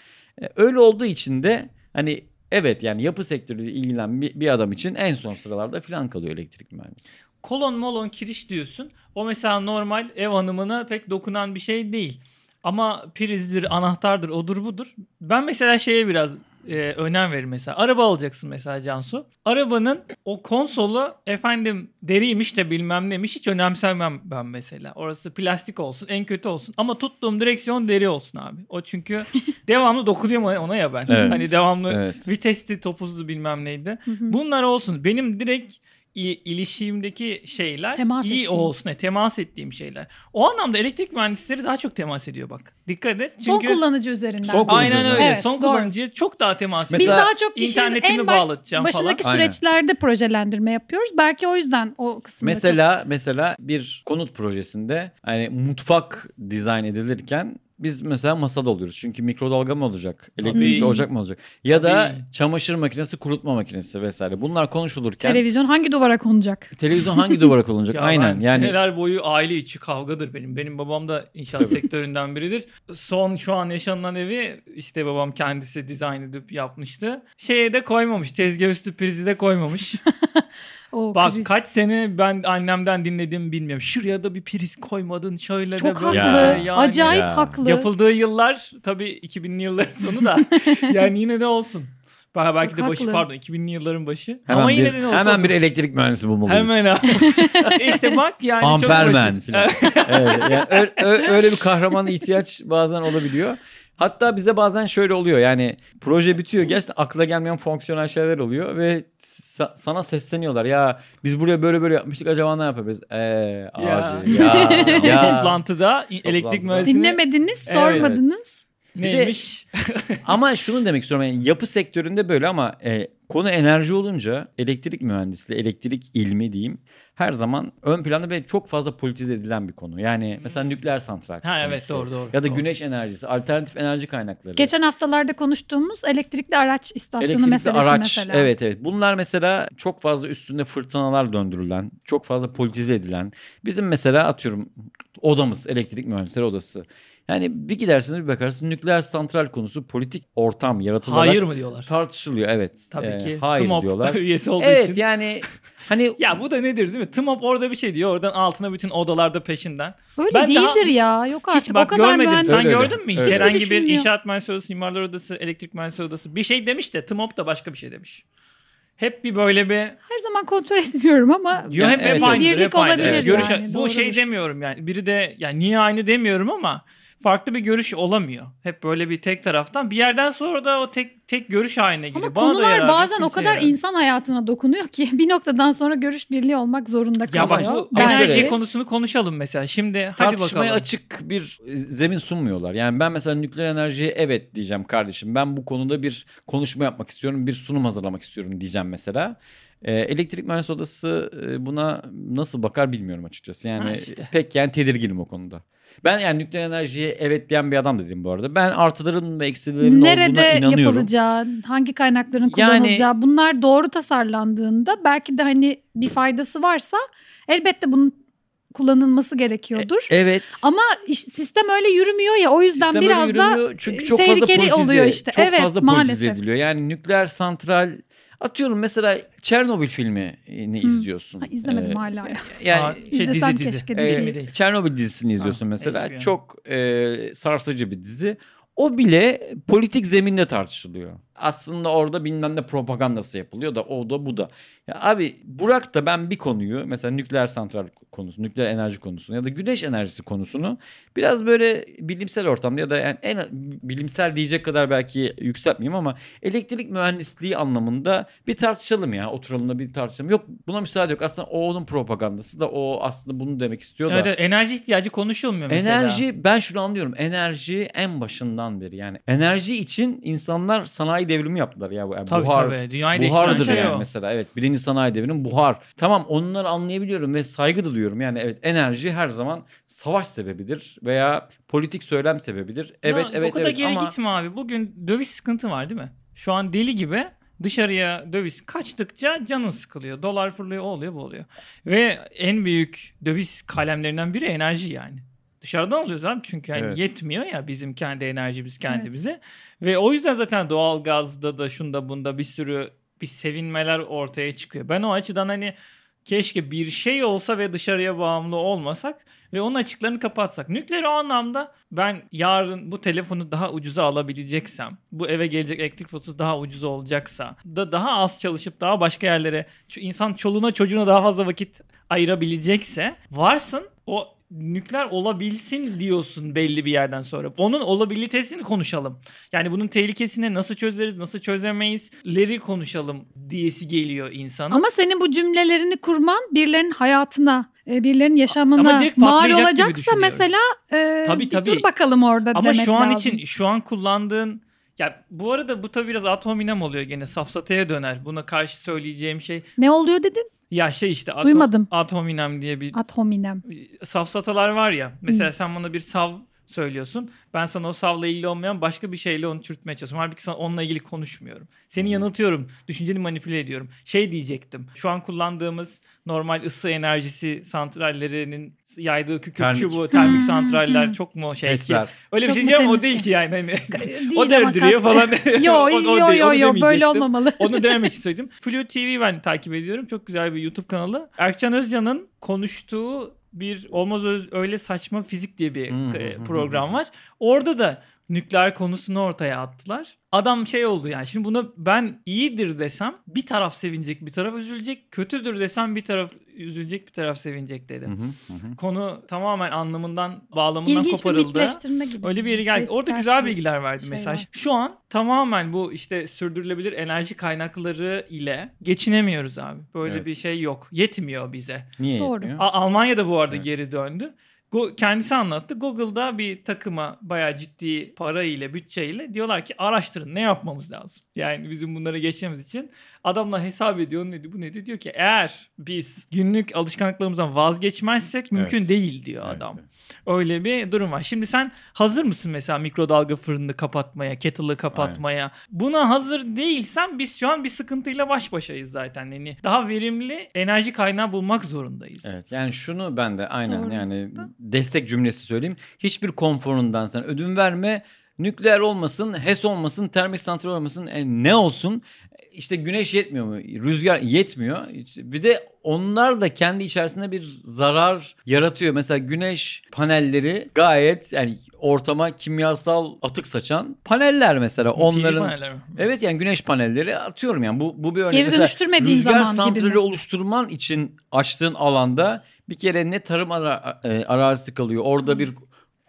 E, Öyle olduğu için de hani evet yani yapı sektörüyle ilgilenen bir, bir adam için en son sıralarda falan kalıyor elektrik mühendisi. Kolon molon kiriş diyorsun. O mesela normal ev hanımına pek dokunan bir şey değil. Ama prizdir, anahtardır, odur budur. Ben mesela şeye biraz e, önem veririm mesela. Araba alacaksın mesela Cansu. Arabanın o konsolu efendim deriymiş de bilmem neymiş hiç önemsemem ben mesela. Orası plastik olsun en kötü olsun ama tuttuğum direksiyon deri olsun abi. O çünkü devamlı dokunuyorum ona- ona ya ben. Evet. Hani devamlı Evet. vitesti topuzlu bilmem neydi. Bunlar olsun. Benim direkt i- ilişkimdeki şeyler Temas iyi ettiğin. olsun. e, temas ettiğim şeyler. O anlamda elektrik mühendisleri daha çok temas ediyor bak. Dikkat et. Son Çünkü kullanıcı üzerinden. Son kullanıcı aynen öyle. Evet, Son doğru. kullanıcıya çok daha temas Biz Mesela daha çok internetimi en baş, bağlatacağım başındaki falan. süreçlerde projelendirme yapıyoruz. Belki o yüzden o kısımda Mesela mesela bir konut projesinde hani mutfak dizayn edilirken biz mesela masada oluyoruz. Çünkü mikrodalga mı olacak? Elektrikli Tabii. ocak mı olacak? Ya da Tabii. çamaşır makinesi, kurutma makinesi vesaire. Bunlar konuşulurken televizyon hangi duvara konacak? televizyon hangi duvara konulacak? Ya Aynen. ben Yani seneler boyu aile içi kavgadır benim. Benim babam da inşaat sektöründen biridir. Son şu an yaşanılan evi işte babam kendisi dizayn edip yapmıştı. Şeye de koymamış. Tezgah üstü prizi de koymamış. O Bak priz. kaç sene ben annemden dinlediğimi bilmiyorum. Şuraya da bir priz koymadın şöyle çok de böyle. haklı. Ya. Yani Acayip Ya. haklı. Yapıldığı yıllar tabii 2000'li yılların sonu da yani yine de olsun. Belki belki Çok de başı haklı. pardon 2000'li yılların başı. hemen Ama bir, yine de olsa hemen olsun. bir elektrik mühendisi bulmalıyız. Hemen ha. işte bak yani çok Amperman basit. falan. evet, yani öyle bir kahramana ihtiyaç bazen olabiliyor. Hatta bize bazen şöyle oluyor yani proje bitiyor gerçekten akla gelmeyen fonksiyonel şeyler oluyor ve sa- sana sesleniyorlar. Ya biz buraya böyle böyle yapmıştık acaba ne yapabiliriz? Eee abi ya, ya. Toplantıda elektrik mühendisliği Dinlemediniz, Evet. sormadınız. Bir de- neymiş? ama şunu demek istiyorum yani yapı sektöründe böyle ama e, konu enerji olunca elektrik mühendisliği, elektrik ilmi diyeyim her zaman ön planda ve çok fazla politize edilen bir konu. Yani mesela nükleer santral. ha evet konusu. doğru doğru. Ya da doğru. güneş enerjisi, alternatif enerji kaynakları. Geçen haftalarda konuştuğumuz elektrikli araç istasyonu Elektrikli meselesi araç. mesela. Evet evet. Bunlar mesela çok fazla üstünde fırtınalar döndürülen, çok fazla politize edilen. Bizim mesela atıyorum odamız, elektrik mühendisleri odası. Yani bir gidersiniz bir bakarsınız nükleer santral konusu politik ortam yaratılarak Hayır mı diyorlar? tartışılıyor. Evet. Tabii Ee, ki. hayır TMOP diyorlar. üyesi olduğu evet için. yani hani Ya bu da nedir değil mi? TMOP orada bir şey diyor. Oradan altına bütün odalarda peşinden. Öyle Ben daha değildir ya. Yok artık Hiç bak o kadar görmedim. mühendis. Sen Öyle gördün mü? Hiç Öyle. herhangi bir inşaat mühendisliği odası, mimarlar odası, elektrik mühendisliği odası bir şey demiş de TMOP da başka bir şey demiş. Hep bir böyle bir Her zaman kontrol etmiyorum ama Yo, hep, evet, hep evet. aynıdır, Birlik hep aynıdır. olabilir Evet, görüş, yani, bu doğrudur. şey demiyorum yani. Biri de yani niye aynı demiyorum ama farklı bir görüş olamıyor. Hep böyle bir tek taraftan. Bir yerden sonra da o tek tek görüş haline geliyor. ama Bana konular yarar, bazen o kadar yarar. insan hayatına dokunuyor ki bir noktadan sonra görüş birliği olmak zorunda Ya bak kalıyor. bu Ama enerji şöyle- konusunu konuşalım mesela. Şimdi hadi tartışmaya bakalım. açık bir e, zemin sunmuyorlar. Yani ben mesela nükleer enerjiye evet diyeceğim kardeşim. Ben bu konuda bir konuşma yapmak istiyorum. Bir sunum hazırlamak istiyorum diyeceğim mesela. Ee, elektrik mühendisi odası e, buna nasıl bakar bilmiyorum açıkçası. Yani Ha işte. pek yani tedirginim o konuda. Ben yani nükleer enerjiye evet diyen bir adam dedim bu arada. Ben artıların ve eksilerin olduğuna Nerede inanıyorum. yapılacağı, hangi kaynakların Yani- kullanılacağı bunlar doğru tasarlandığında belki de hani bir faydası varsa elbette bunun kullanılması gerekiyordur. Evet. Ama sistem öyle yürümüyor ya o yüzden Sistem biraz da çünkü çok fazla tehlikeli politize, oluyor işte. Çok Evet, fazla politize maalesef. ediliyor. Yani nükleer santral atıyorum mesela Çernobil filmini izliyorsun. Ha, izlemedim Ee, hala ya. Yani Aa, şey dizi dizi. keşke e. Çernobil dizisini izliyorsun Ha, mesela. HBO. Çok e, sarsıcı bir dizi. O bile politik zeminde tartışılıyor. Aslında orada bilmem ne propagandası yapılıyor da o da bu da. Ya abi Burak da ben bir konuyu mesela nükleer santral konusu, nükleer enerji konusunu ya da güneş enerjisi konusunu biraz böyle bilimsel ortamda ya da yani en bilimsel diyecek kadar belki yükseltmeyeyim ama elektrik mühendisliği anlamında bir tartışalım ya. Oturalım da bir tartışalım. Yok buna müsaade yok. Aslında o onun propagandası da o aslında bunu demek istiyor da. Evet, evet, enerji ihtiyacı konuşulmuyor mesela. Enerji ben şunu anlıyorum. Enerji en başından beri yani enerji için insanlar sanayi devrimi yaptılar ya bu yani Tabii buhar. tabii. Dünyayı Buhardır şey yani o. mesela evet birinci sanayi devrimi buhar. Tamam onları anlayabiliyorum ve saygı duyuyorum. Yani evet enerji her zaman savaş sebebidir veya politik söylem sebebidir. Evet Ya, evet O kadar evet geri ama gitme abi. Bugün döviz sıkıntı var değil mi? Şu an deli gibi dışarıya döviz kaçtıkça canın sıkılıyor. Dolar fırlıyor, o oluyor, bu oluyor. Ve en büyük döviz kalemlerinden biri enerji yani. Dışarıdan alıyoruz abi çünkü yani Evet. yetmiyor ya bizim kendi enerjimiz kendimize. Ve o yüzden zaten doğal gazda da şunda bunda bir sürü bir sevinmeler ortaya çıkıyor. Ben o açıdan hani keşke bir şey olsa ve dışarıya bağımlı olmasak ve onun açıklarını kapatsak. Nükleer o anlamda ben yarın bu telefonu daha ucuza alabileceksem, bu eve gelecek elektrik faturası daha ucuz olacaksa, da daha az çalışıp daha başka yerlere şu insan çoluğuna çocuğuna daha fazla vakit ayırabilecekse varsın o nükleer olabilsin diyorsun belli bir yerden sonra. Onun olabilitesini konuşalım. Yani bunun tehlikesini nasıl çözeriz, nasıl çözemeyizleri konuşalım diyesi geliyor insana. Ama senin bu cümlelerini kurman birilerinin hayatına, e, birilerinin yaşamına mal olacaksa mesela e, Tabii, bir tabii. dur bakalım orada Ama demek şu an lazım. için şu an kullandığın ya bu arada bu tabii biraz atominem oluyor gene safsataya döner. Buna karşı söyleyeceğim şey Ne oluyor dedin? Ya şey işte atom, Duymadım. atominem diye bir Ad hominem. safsatalar var ya. Mesela sen bana bir sav söylüyorsun. Ben sana o savla ilgili olmayan başka bir şeyle onu çürütmeye çalışıyorum. Halbuki sana onunla ilgili konuşmuyorum. Seni yanıltıyorum. Düşünceni manipüle ediyorum. Şey diyecektim. Şu an kullandığımız normal ısı enerjisi santrallerinin yaydığı kükürt çubuğu, termik Hmm, santraller hmm. çok mu şey ki? HES'ler. Öyle bir Çok şey mu diyeceğim o değil ki? ki yani. Hani Değil o da öldürüyor falan. Yo O- o yo yo yo böyle olmamalı. Onu demek için söyledim. Flu TV ben takip ediyorum. Çok güzel bir YouTube kanalı. Erkcan Özcan'ın konuştuğu bir Olmaz Öyle Saçma Fizik diye bir Hmm, program var. Orada da nükleer konusunu ortaya attılar. Adam şey oldu yani şimdi buna ben iyidir desem bir taraf sevinecek bir taraf üzülecek. Kötüdür desem bir taraf üzülecek bir taraf sevinecek dedi. Hı hı, hı hı. Konu tamamen anlamından bağlamından İlginç bir koparıldı. mitleştirme gibi. Öyle bir yere geldi. Orada güzel bir bilgiler verdi şey mesaj. var. Şu an tamamen bu işte sürdürülebilir enerji kaynakları ile geçinemiyoruz abi. Böyle Evet. bir şey yok. Yetmiyor bize. Niye Doğru. yetmiyor? A- Almanya da bu arada Evet. geri döndü. Kendisi anlattı. Google'da bir takıma bayağı ciddi para ile bütçeyle diyorlar ki araştırın ne yapmamız lazım. Yani bizim bunları geçmemiz için adamlar hesap ediyor neydi bu neydi diyor ki eğer biz günlük alışkanlıklarımızdan vazgeçmezsek mümkün değil diyor Evet, adam. evet. Öyle bir durum var. Şimdi sen hazır mısın mesela mikrodalga fırını kapatmaya, kettle'ı kapatmaya? Buna hazır değilsen biz şu an bir sıkıntıyla baş başayız zaten. Yani daha verimli enerji kaynağı bulmak zorundayız. Evet yani şunu ben de aynen Doğru. yani destek cümlesi söyleyeyim. Hiçbir konforundan sen ödün verme. Nükleer olmasın, HES olmasın, termik santral olmasın, e, ne olsun? İşte güneş yetmiyor mu? Rüzgar yetmiyor. Bir de onlar da kendi içerisinde bir zarar yaratıyor. Mesela güneş panelleri gayet yani ortama kimyasal atık saçan paneller mesela. Onların paneller? Evet yani güneş panelleri atıyorum yani bu bu bir örnek. Geri Mesela dönüştürmediğin rüzgar zaman gibi santrali mi? oluşturman için açtığın alanda bir kere ne tarım ara- e, arazisi kalıyor. Orada bir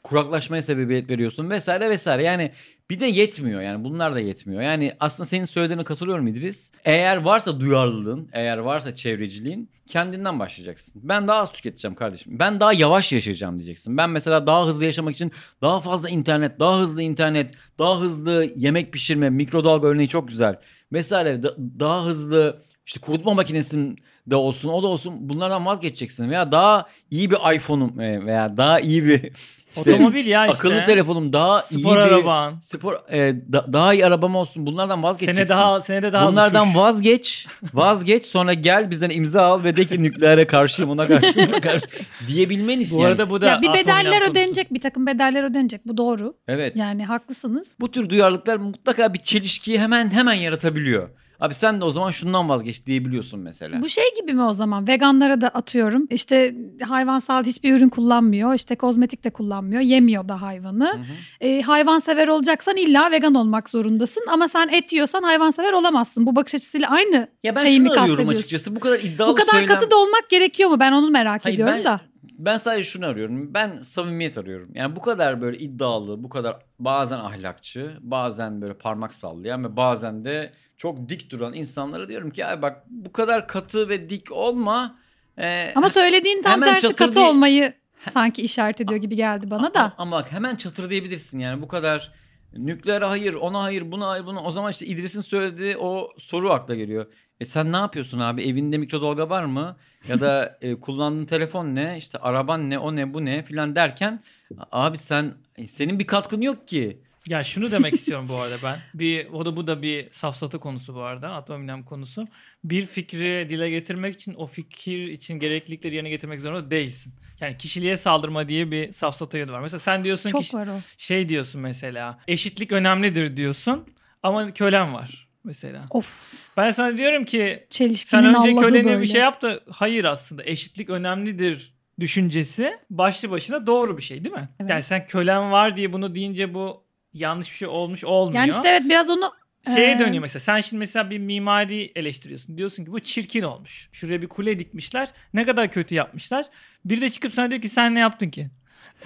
kuraklaşmaya sebebiyet veriyorsun vesaire vesaire. Yani bir de yetmiyor yani bunlar da yetmiyor. Yani aslında senin söylediğine katılıyorum İdris. Eğer varsa duyarlılığın, eğer varsa çevreciliğin kendinden başlayacaksın. Ben daha az tüketeceğim kardeşim. Ben daha yavaş yaşayacağım diyeceksin. Ben mesela daha hızlı yaşamak için daha fazla internet, daha hızlı internet, daha hızlı yemek pişirme, mikrodalga örneği çok güzel. Vesaire da- daha hızlı işte kurutma makinesin de olsun o da olsun bunlardan vazgeçeceksin veya daha iyi bir iPhone'um e, veya daha iyi bir işte Otomobil ya işte. akıllı telefonum daha iyi Spor bir araban. spor e, da- daha iyi arabam olsun bunlardan vazgeçeceksin. Sene daha senede daha Bunlardan uçuş. vazgeç. Vazgeç sonra gel bizden imza al ve de ki nükleere karşıyım ona karşı buna karşı diyebilmen için. Bu yani. arada bu da Ya bir bedeller ödenecek, bir takım bedeller ödenecek. Bu doğru. Evet. Yani haklısınız. Bu tür duyarlılıklar mutlaka bir çelişkiyi hemen hemen yaratabiliyor. Abi sen de o zaman şundan vazgeç diyebiliyorsun mesela. Bu şey gibi mi o zaman? Veganlara da atıyorum. İşte hayvansal hiçbir ürün kullanmıyor. İşte kozmetik de kullanmıyor. Yemiyor da hayvanı. Hı hı. E, hayvansever olacaksan illa vegan olmak zorundasın. Ama sen et yiyorsan hayvansever olamazsın. Bu bakış açısıyla aynı Ya ben şeyi mi kastediyorsun? açıkçası. Bu kadar iddialı Bu kadar söylem... katı da olmak gerekiyor mu? Ben onu merak Hayır, ediyorum ben- da. Ben sadece şunu arıyorum. Ben samimiyet arıyorum. Yani bu kadar böyle iddialı, bu kadar bazen ahlakçı, bazen böyle parmak sallayan ve bazen de çok dik duran insanlara diyorum ki ay bak bu kadar katı ve dik olma. Ee, Ama söylediğin tam tersi katı diye- olmayı sanki işaret ediyor gibi geldi bana da. Ama, bak hemen çatır diyebilirsin yani bu kadar nükleer hayır, ona hayır, buna hayır, buna. O zaman işte İdris'in söylediği o soru akla geliyor. E sen ne yapıyorsun abi? Evinde mikrodalga var mı? Ya da e, kullandığın telefon ne? İşte araban ne? O ne? Bu ne? Filan derken abi sen e, senin bir katkın yok ki. Ya şunu demek istiyorum bu arada ben. Bir o da bu da bir safsatı konusu bu arada. Atominem konusu. Bir fikri dile getirmek için o fikir için gereklilikleri yerine getirmek zorunda değilsin. Yani kişiliğe saldırma diye bir safsata yönü var. Mesela sen diyorsun Çok ki var o. şey diyorsun mesela. Eşitlik önemlidir diyorsun ama kölen var mesela. Of. Ben sana diyorum ki sen önce Allah'ı kölene böyle. bir şey yap da hayır aslında eşitlik önemlidir düşüncesi başlı başına doğru bir şey değil mi? Evet. Yani sen kölen var diye bunu deyince bu yanlış bir şey olmuş olmuyor. Yani işte evet biraz onu Şeye Ee, dönüyor mesela. Sen şimdi mesela bir mimari eleştiriyorsun. Diyorsun ki bu çirkin olmuş. Şuraya bir kule dikmişler. Ne kadar kötü yapmışlar. Bir de çıkıp sana diyor ki sen ne yaptın ki?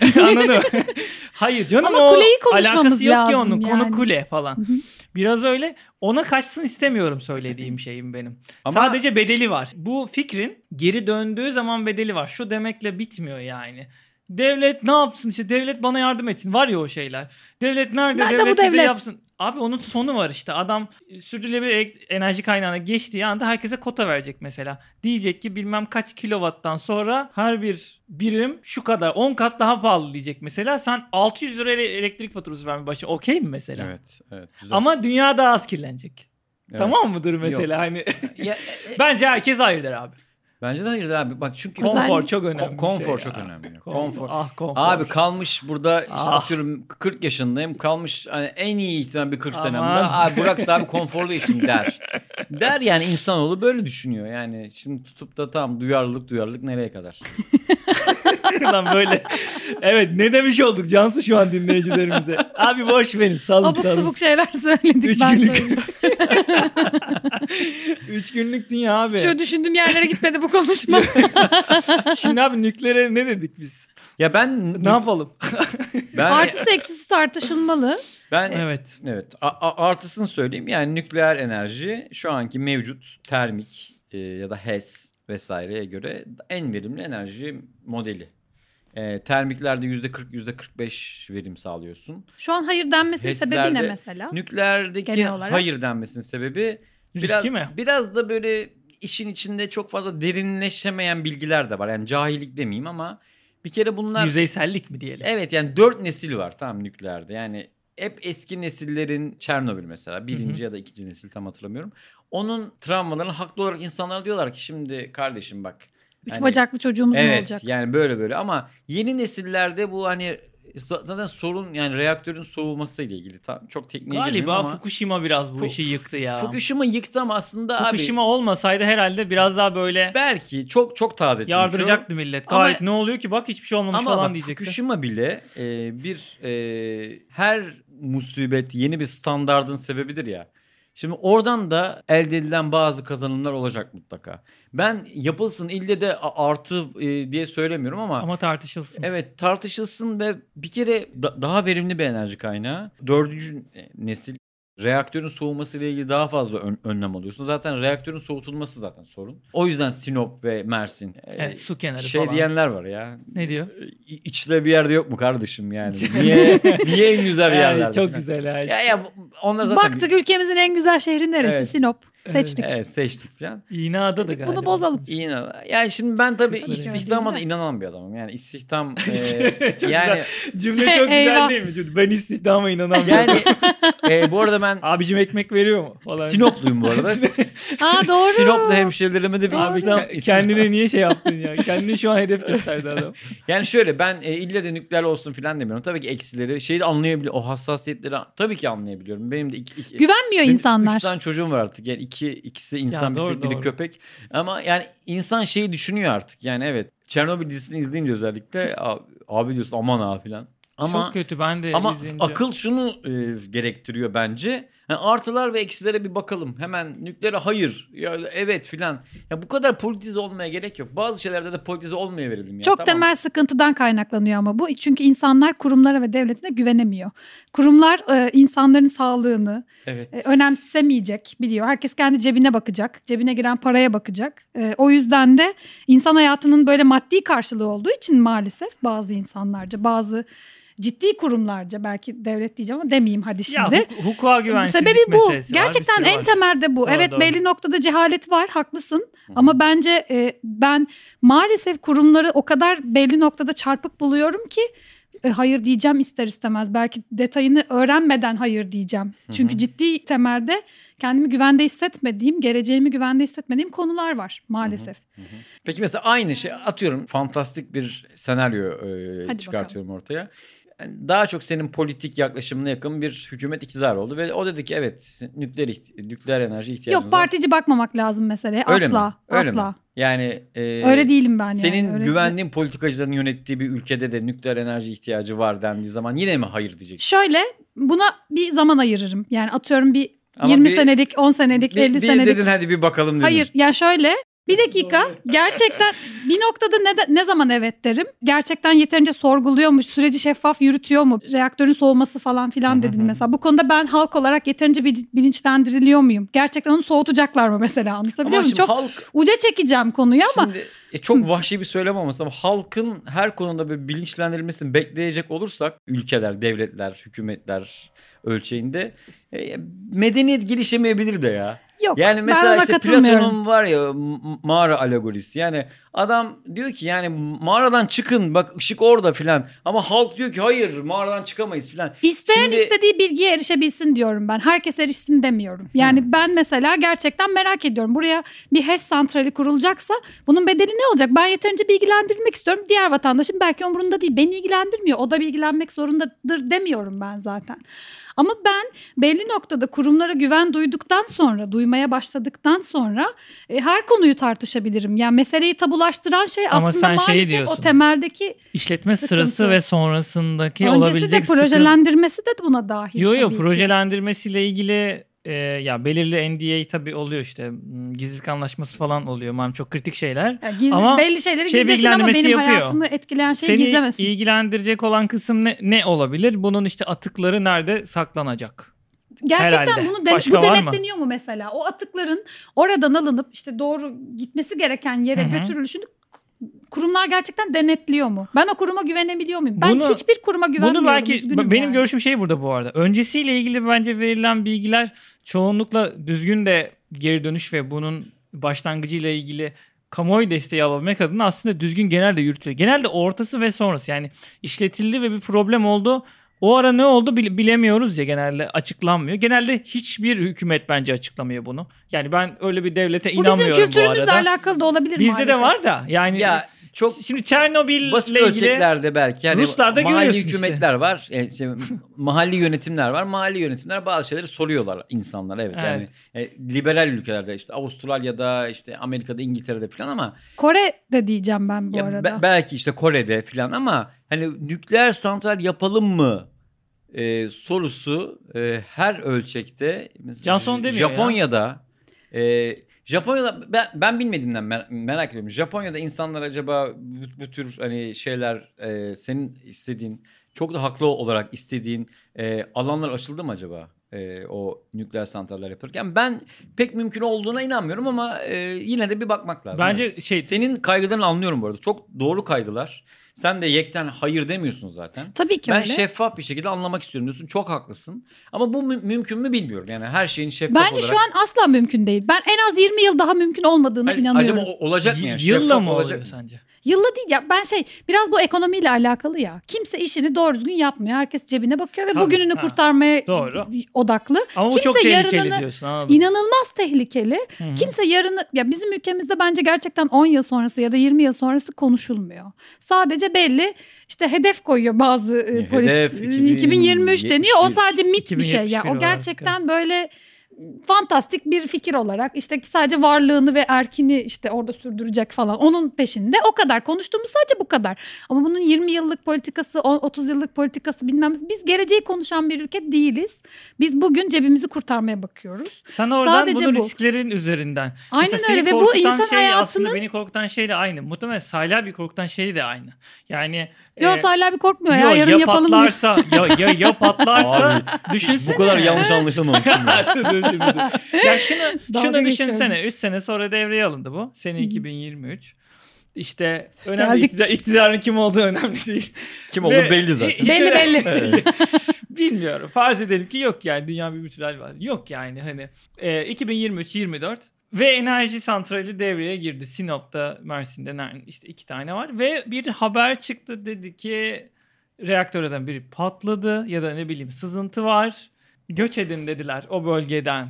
Anladın mı? Hayır canım Ama o kuleyi konuşmamız alakası yok ki onun. Konu yani. kule falan. Biraz öyle. Ona kaçsın istemiyorum söylediğim şeyim benim. Ama- Sadece bedeli var. Bu fikrin geri döndüğü zaman bedeli var. Şu demekle bitmiyor yani. Devlet ne yapsın işte devlet bana yardım etsin. Var ya o şeyler. Devlet nerede? Nerede devlet bu bize devlet? yapsın. Abi onun sonu var işte. Adam sürdürülebilir enerji kaynağına geçtiği anda herkese kota verecek mesela. Diyecek ki bilmem kaç kilovattan sonra her bir birim şu kadar 10 kat daha pahalı diyecek mesela. Sen 600 lira ele- elektrik faturası vermeye başla. Okey mi mesela? Evet, evet. Güzel. Ama dünya daha az kirlenecek. Evet. Tamam mıdır mesela hani Ya, e, bence herkes hayır der abi. Bence de hayır abi. Bak çünkü. Konfor çok önemli. Konfor şey çok ya. önemli. Konfor. Konfor. Ah konfor. Abi kalmış burada işte Ah. atıyorum 40 yaşındayım. Kalmış hani en iyi ihtimal bir 40 Aman. senemde. Abi bırak da abi konforlu yaşayayım der. der yani insanoğlu böyle düşünüyor. Yani şimdi tutup da tamam duyarlılık duyarlılık nereye kadar? Lan böyle Evet ne demiş olduk Cansu şu an dinleyicilerimize. Abi boş verin salın Abuk salın. subuk şeyler söyledik Üç ben günlük. söyleyeyim. Üç günlük dünya abi. Şu düşündüğüm yerlere gitmedi bu konuşma. Şimdi abi nüklere ne dedik biz? Ya ben Ne yapalım? ben Artısı eksisi tartışılmalı. ben evet. Evet. A- a- artısını söyleyeyim. Yani nükleer enerji şu anki mevcut termik e, ya da HES vesaireye göre en verimli enerji modeli. E, termiklerde %40 %45 verim sağlıyorsun. Şu an hayır denmesinin sebebi ne HES'lerde mesela? Nükleerdeki hayır denmesinin sebebi biraz Riski mi? biraz da böyle işin içinde çok fazla derinleşemeyen bilgiler de var. Yani cahillik demeyeyim ama bir kere bunlar Yüzeysellik mi diyelim? Evet yani dört nesil var tamam nükleerde. Yani hep eski nesillerin Çernobil mesela birinci ya da ikinci nesil tam hatırlamıyorum. Onun travmalarını haklı olarak insanlar diyorlar ki şimdi kardeşim bak. Üç hani- bacaklı çocuğumuz mu Evet olacak? yani böyle böyle ama yeni nesillerde bu hani zaten sorun yani reaktörün soğuması ile ilgili tam çok tekniğe Galiba ama. Fukushima biraz bu Fu- işi yıktı ya. Fukushima yıktı ama aslında Fukushima abi olmasaydı herhalde biraz daha böyle belki çok çok taze çünkü. yardıracaktı millet. Ama- Gayet ne oluyor ki bak hiçbir şey olmamış Ama falan diyecekti. Fukushima bile e, bir e, her musibet yeni bir standardın sebebidir ya. Şimdi oradan da elde edilen bazı kazanımlar olacak mutlaka. Ben yapılsın ille de artı e, diye söylemiyorum ama, Ama tartışılsın. evet tartışılsın ve bir kere da- daha verimli bir enerji kaynağı. Dördüncü nesil reaktörün soğuması ile ilgili daha fazla ön- önlem alıyorsun. Zaten reaktörün soğutulması zaten sorun. O yüzden Sinop ve Mersin. e, Evet, su kenarı şey falan. diyenler var ya. Ne diyor? İ- İçte bir yerde yok mu kardeşim yani? Niye niye en güzel Yani yerlerde? çok güzel ya. Ya ya onlar zaten Baktık ülkemizin en güzel şehri neresi? Evet. Sinop. Seçtik. Evet seçtik falan. İğneada da galiba. Bunu bozalım. Ne- Yani şimdi ben tabii Çok güzel istihdama da inanan bir adamım. Yani istihdam Çok e, yani Cümle çok güzel değil mi? Cümle? Ben istihdama inanamıyorum. yani e, bu arada ben Abicim ekmek veriyor mu? Falan. Sinopluyum bu arada. Aa doğru. Sinoplu hemşerilerime de bir. Abi istihdam, ke- kendine niye şey yaptın ya? Kendini şu an hedef gösterdi adam. Yani şöyle ben e, ille de nükleer olsun falan demiyorum. Tabii ki eksileri şeyi de anlayabiliyorum. O hassasiyetleri tabii ki anlayabiliyorum. Benim de iki, iki, Güvenmiyor Benim insanlar. Üç tane çocuğum var artık. Yani iki, ikisi insan bir doğru, tek biri doğru. köpek. Ama yani insan şeyi düşünüyor artık. Yani evet. Çernobil dizisini izleyince özellikle abi, diyorsun aman ha falan. Ama Çok kötü ben de ama izleyince. akıl şunu e, gerektiriyor bence. Yani artılar ve eksilere bir bakalım. Hemen nükleere hayır. Ya evet filan. Ya bu kadar politize olmaya gerek yok. Bazı şeylerde de politize olmaya verelim ya. Çok Tamam. temel sıkıntıdan kaynaklanıyor ama bu. Çünkü insanlar kurumlara ve devletine güvenemiyor. Kurumlar e, insanların sağlığını Evet. e, önemsemeyecek biliyor. Herkes kendi cebine bakacak. Cebine giren paraya bakacak. E, o yüzden de insan hayatının böyle maddi karşılığı olduğu için maalesef bazı insanlarca, bazı ciddi kurumlarca belki devlet diyeceğim ama demeyeyim hadi ya şimdi. huk- hukuka güvensizlik Sebebi bu. meselesi var, Gerçekten en var. temelde bu. Doğru, evet doğru. belli noktada cehalet var, haklısın. Hı. Ama bence e, ben maalesef kurumları o kadar belli noktada çarpık buluyorum ki e, hayır diyeceğim ister istemez. Belki detayını öğrenmeden hayır diyeceğim. Çünkü hı. ciddi temelde kendimi güvende hissetmediğim, geleceğimi güvende hissetmediğim konular var maalesef. Hı hı. Peki mesela aynı şey atıyorum fantastik bir senaryo e, Hadi çıkartıyorum ortaya. Yani daha çok senin politik yaklaşımına yakın bir hükümet iktidar oldu ve o dedi ki evet nükleer nükleer enerji ihtiyacımız Yok var. partici bakmamak lazım meseleye. Öyle mi? asla. Öyle asla. mi? Yani e, Öyle değilim ben yani. Senin Öyle- güvendiğin politikacıların yönettiği bir ülkede de nükleer enerji ihtiyacı var dendiği zaman yine mi hayır diyeceksin? Şöyle buna bir zaman ayırırım. Yani atıyorum bir Ama 20 bir- senelik, 10 senelik, Bir, 50 bir senelik. dedin hadi bir bakalım dedin. Hayır ya şöyle bir dakika gerçekten bir noktada ne, de- ne zaman evet derim. Gerçekten yeterince sorguluyormuş, süreci şeffaf yürütüyor mu? Reaktörün soğuması falan filan dedin mesela. Bu konuda ben halk olarak yeterince bil- bilinçlendiriliyor muyum? Gerçekten onu soğutacaklar mı mesela anlatabiliyor muyum? Çok halk uca çekeceğim konuyu ama Şimdi e, çok vahşi bir söylem olmasın ama halkın her konuda bir bilinçlendirilmesini bekleyecek olursak ülkeler, devletler, hükümetler ölçeğinde e, medeniyet gelişemeyebilir de ya. yok Yani mesela işte. Platon'un var ya mağara alegorisi. Yani adam diyor ki yani mağaradan çıkın bak ışık orada filan. Ama halk diyor ki hayır mağaradan çıkamayız filan. İsteyen Şimdi- istediği bilgiye erişebilsin diyorum ben. Herkes erişsin demiyorum. Yani ben mesela gerçekten merak ediyorum. Buraya bir HES santrali kurulacaksa bunun bedeli ne olacak? Ben yeterince bilgilendirilmek istiyorum. Diğer vatandaşın belki umurunda değil. Beni ilgilendirmiyor. O da bilgilenmek zorundadır demiyorum ben zaten. Ama ben belli noktada kurumlara güven duyduktan sonra, duymaya başladıktan sonra e, her konuyu tartışabilirim. Yani meseleyi tabula karmaşıklaştıran şey Ama aslında sen şeyi diyorsun. o temeldeki İşletme Sıkıntı. sırası ve sonrasındaki öncesi de olabilecek sıkıntı. projelendirmesi de buna dahil. Yo yo tabii ki. projelendirmesiyle ilgili e, ya belirli NDA tabii oluyor işte gizlilik anlaşması falan oluyor malum çok kritik şeyler. Ya gizli, Ama belli şeyleri şey gizlesin ama benim yapıyor. hayatımı etkileyen şeyi Seni gizlemesin. ilgilendirecek olan kısım ne, ne olabilir? Bunun işte atıkları nerede saklanacak? Gerçekten herhalde. bunu Başka bu denetleniyor mu mesela? O atıkların oradan alınıp işte doğru gitmesi gereken yere Hı hı. götürülüşünü kurumlar gerçekten denetliyor mu? Ben o kuruma güvenebiliyor muyum? Ben Bunu- hiçbir kuruma güvenmiyorum. Bunu belki üzgünüm benim yani. görüşüm şey burada bu arada. Öncesiyle ilgili bence verilen bilgiler çoğunlukla düzgün de geri dönüş ve bunun başlangıcıyla ilgili kamuoyu desteği alabilmek adına aslında düzgün genelde yürütüyor. Genelde ortası ve sonrası yani işletildi ve bir problem oldu. O ara ne oldu bil- bilemiyoruz ya genelde açıklanmıyor. Genelde hiçbir hükümet bence açıklamıyor bunu. Yani ben öyle bir devlete Bu bizim inanmıyorum bu kültürümüzle arada. alakalı da olabilir Bizde maalesef. de var da yani Ya çok şimdi Çernobil basit ile ilgili ölçeklerde belki. Yani Ruslarda mahalli görüyorsun işte. hükümetler var. Yani şey, mahalli yönetimler var. Mahalli yönetimler bazı şeyleri soruyorlar insanlara. Evet, Evet. yani e, liberal ülkelerde işte Avustralya'da işte Amerika'da İngiltere'de falan ama Kore de diyeceğim ben bu ya arada. be- belki işte Kore'de falan ama hani nükleer santral yapalım mı e, sorusu e, her ölçekte mesela demiyor ya. Japonya'da e, Japonya'da ben, ben bilmediğimden mer- merak ediyorum. Japonya'da insanlar acaba bu, bu tür hani şeyler e, senin istediğin çok da haklı olarak istediğin e, alanlar açıldı mı acaba? E, o nükleer santraller yaparken ben pek mümkün olduğuna inanmıyorum ama e, yine de bir bakmak lazım. bence Evet. şey Senin kaygılarını anlıyorum bu arada. Çok doğru kaygılar. Sen de yekten hayır demiyorsun zaten. Tabii ki ben öyle. şeffaf bir şekilde anlamak istiyorum diyorsun. Çok haklısın. Ama bu mü- mümkün mü bilmiyorum. Yani her şeyin şeffaf Bence olarak. şu an asla mümkün değil. Ben en az 20 yıl daha mümkün olmadığına Hani inanıyorum. Acaba olacak mı yani? yılla mı olacak oluyor mı? sence? Yılla değil ya ben şey biraz bu ekonomiyle alakalı ya. Kimse işini doğru düzgün yapmıyor. Herkes cebine bakıyor ve Tabii, bugününü ha. kurtarmaya Doğru. odaklı. Ama bu Kimse çok tehlikeli yarınını diyorsun anladım. İnanılmaz tehlikeli. Hı hı. Kimse yarını ya bizim ülkemizde bence gerçekten 10 yıl sonrası ya da 20 yıl sonrası konuşulmuyor. Sadece belli işte hedef koyuyor bazı e, Hedef polit 2023 2071. deniyor. O sadece mit bir şey ya. 2071 O gerçekten böyle fantastik bir fikir olarak işte sadece varlığını ve erkini işte orada sürdürecek falan. Onun peşinde o kadar konuştuğumuz sadece bu kadar. Ama bunun 20 yıllık politikası, o- 30 yıllık politikası bilmem. Biz geleceği konuşan bir ülke değiliz. Biz bugün cebimizi kurtarmaya bakıyoruz. Sen oradan Sadece bunu bu. risklerin üzerinden. Aynen Mesela öyle ve bu insan şey aslında hayatının beni korkutan şey de aynı. Muhtemelen Salih abi korkutan şey de aynı. Yani Yok e, Salih abi korkmuyor yo, ya yarın yapalım diyor. patlarsa ya, ya, ya patlarsa Abi, düşünsene. Bu kadar yanlış anlaşılmamıştım. ya şunu, şunu düşünsene. 3 sene sonra devreye alındı bu. Sene Hı. 2023. İşte önemli Geldik. iktidar, iktidarın kim olduğu önemli değil. Kim olduğu Ve- belli zaten. Belli, belli. Bilmiyorum. Farz edelim ki yok yani dünya bir bütünel var. Yok yani hani e, 2023-24 ve enerji santrali devreye girdi. Sinop'ta, Mersin'de işte iki tane var ve bir haber çıktı dedi ki reaktörden biri patladı ya da ne bileyim sızıntı var. Göç edin dediler o bölgeden.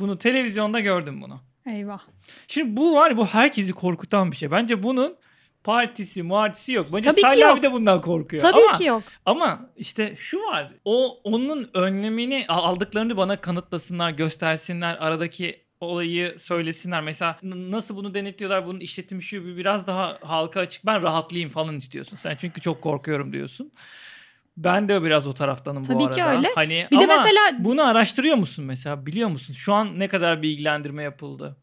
Bunu televizyonda gördüm bunu. Eyvah. Şimdi bu var bu herkesi korkutan bir şey. Bence bunun partisi, muartisi yok. Bence Tabii Salih abi de bundan korkuyor. Tabii Ama ki yok. ama işte şu var. O onun önlemini aldıklarını bana kanıtlasınlar, göstersinler. Aradaki olayı söylesinler. Mesela nasıl bunu denetliyorlar? Bunun işletim şu biraz daha halka açık. Ben rahatlayayım falan istiyorsun. Sen çünkü çok korkuyorum diyorsun. Ben de biraz o taraftanım bu Tabii arada. ki öyle. Hani Bir de ama mesela bunu araştırıyor musun mesela? Biliyor musun? Şu an ne kadar bilgilendirme yapıldı?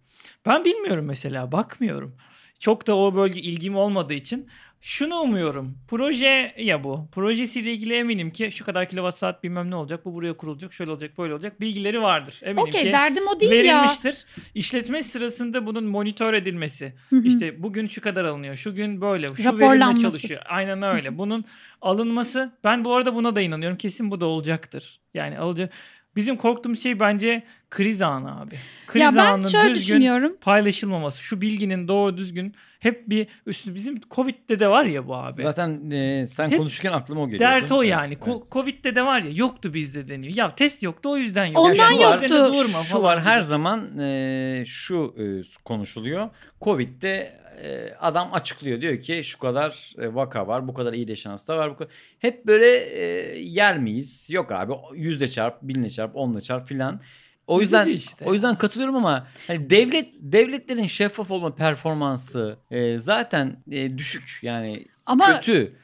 Ben bilmiyorum mesela. Bakmıyorum. Çok da o bölge ilgim olmadığı için şunu umuyorum. Proje ya bu. Projesiyle ilgili eminim ki şu kadar kilowatt saat bilmem ne olacak. Bu buraya kurulacak. Şöyle olacak böyle olacak. Bilgileri vardır. Eminim okey ki derdim o değil ya. verilmiştir. İşletme sırasında bunun monitör edilmesi. Hı hı. İşte bugün şu kadar alınıyor. Şu gün böyle. Şu verimle çalışıyor. Aynen öyle. Bunun alınması ben bu arada buna da inanıyorum. Kesin bu da olacaktır. Yani alacak. Bizim korktuğumuz şey bence kriz anı abi. Kriz ya ben anı şöyle düzgün düşünüyorum. paylaşılmaması. Şu bilginin doğru düzgün hep bir üstü bizim Covid'de de var ya bu abi. Zaten e, sen Hep konuşurken aklıma o geliyordu. Dert o yani. evet. Covid'de de var ya yoktu bizde deniyor. Ya test yoktu o yüzden yok. Ondan şu yoktu. Durma Şu var her gibi. zaman e, şu e, konuşuluyor. Covid'de e, adam açıklıyor diyor ki şu kadar e, vaka var, bu kadar iyileşen hasta var. Bu kadar. Hep böyle e, yer miyiz? Yok abi yüzde çarp, binle çarp, onla çarp filan. o yüzden Üzücü işte. o yüzden katılıyorum ama hani devlet devletlerin şeffaf olma performansı e, zaten e, düşük yani Ama kötü.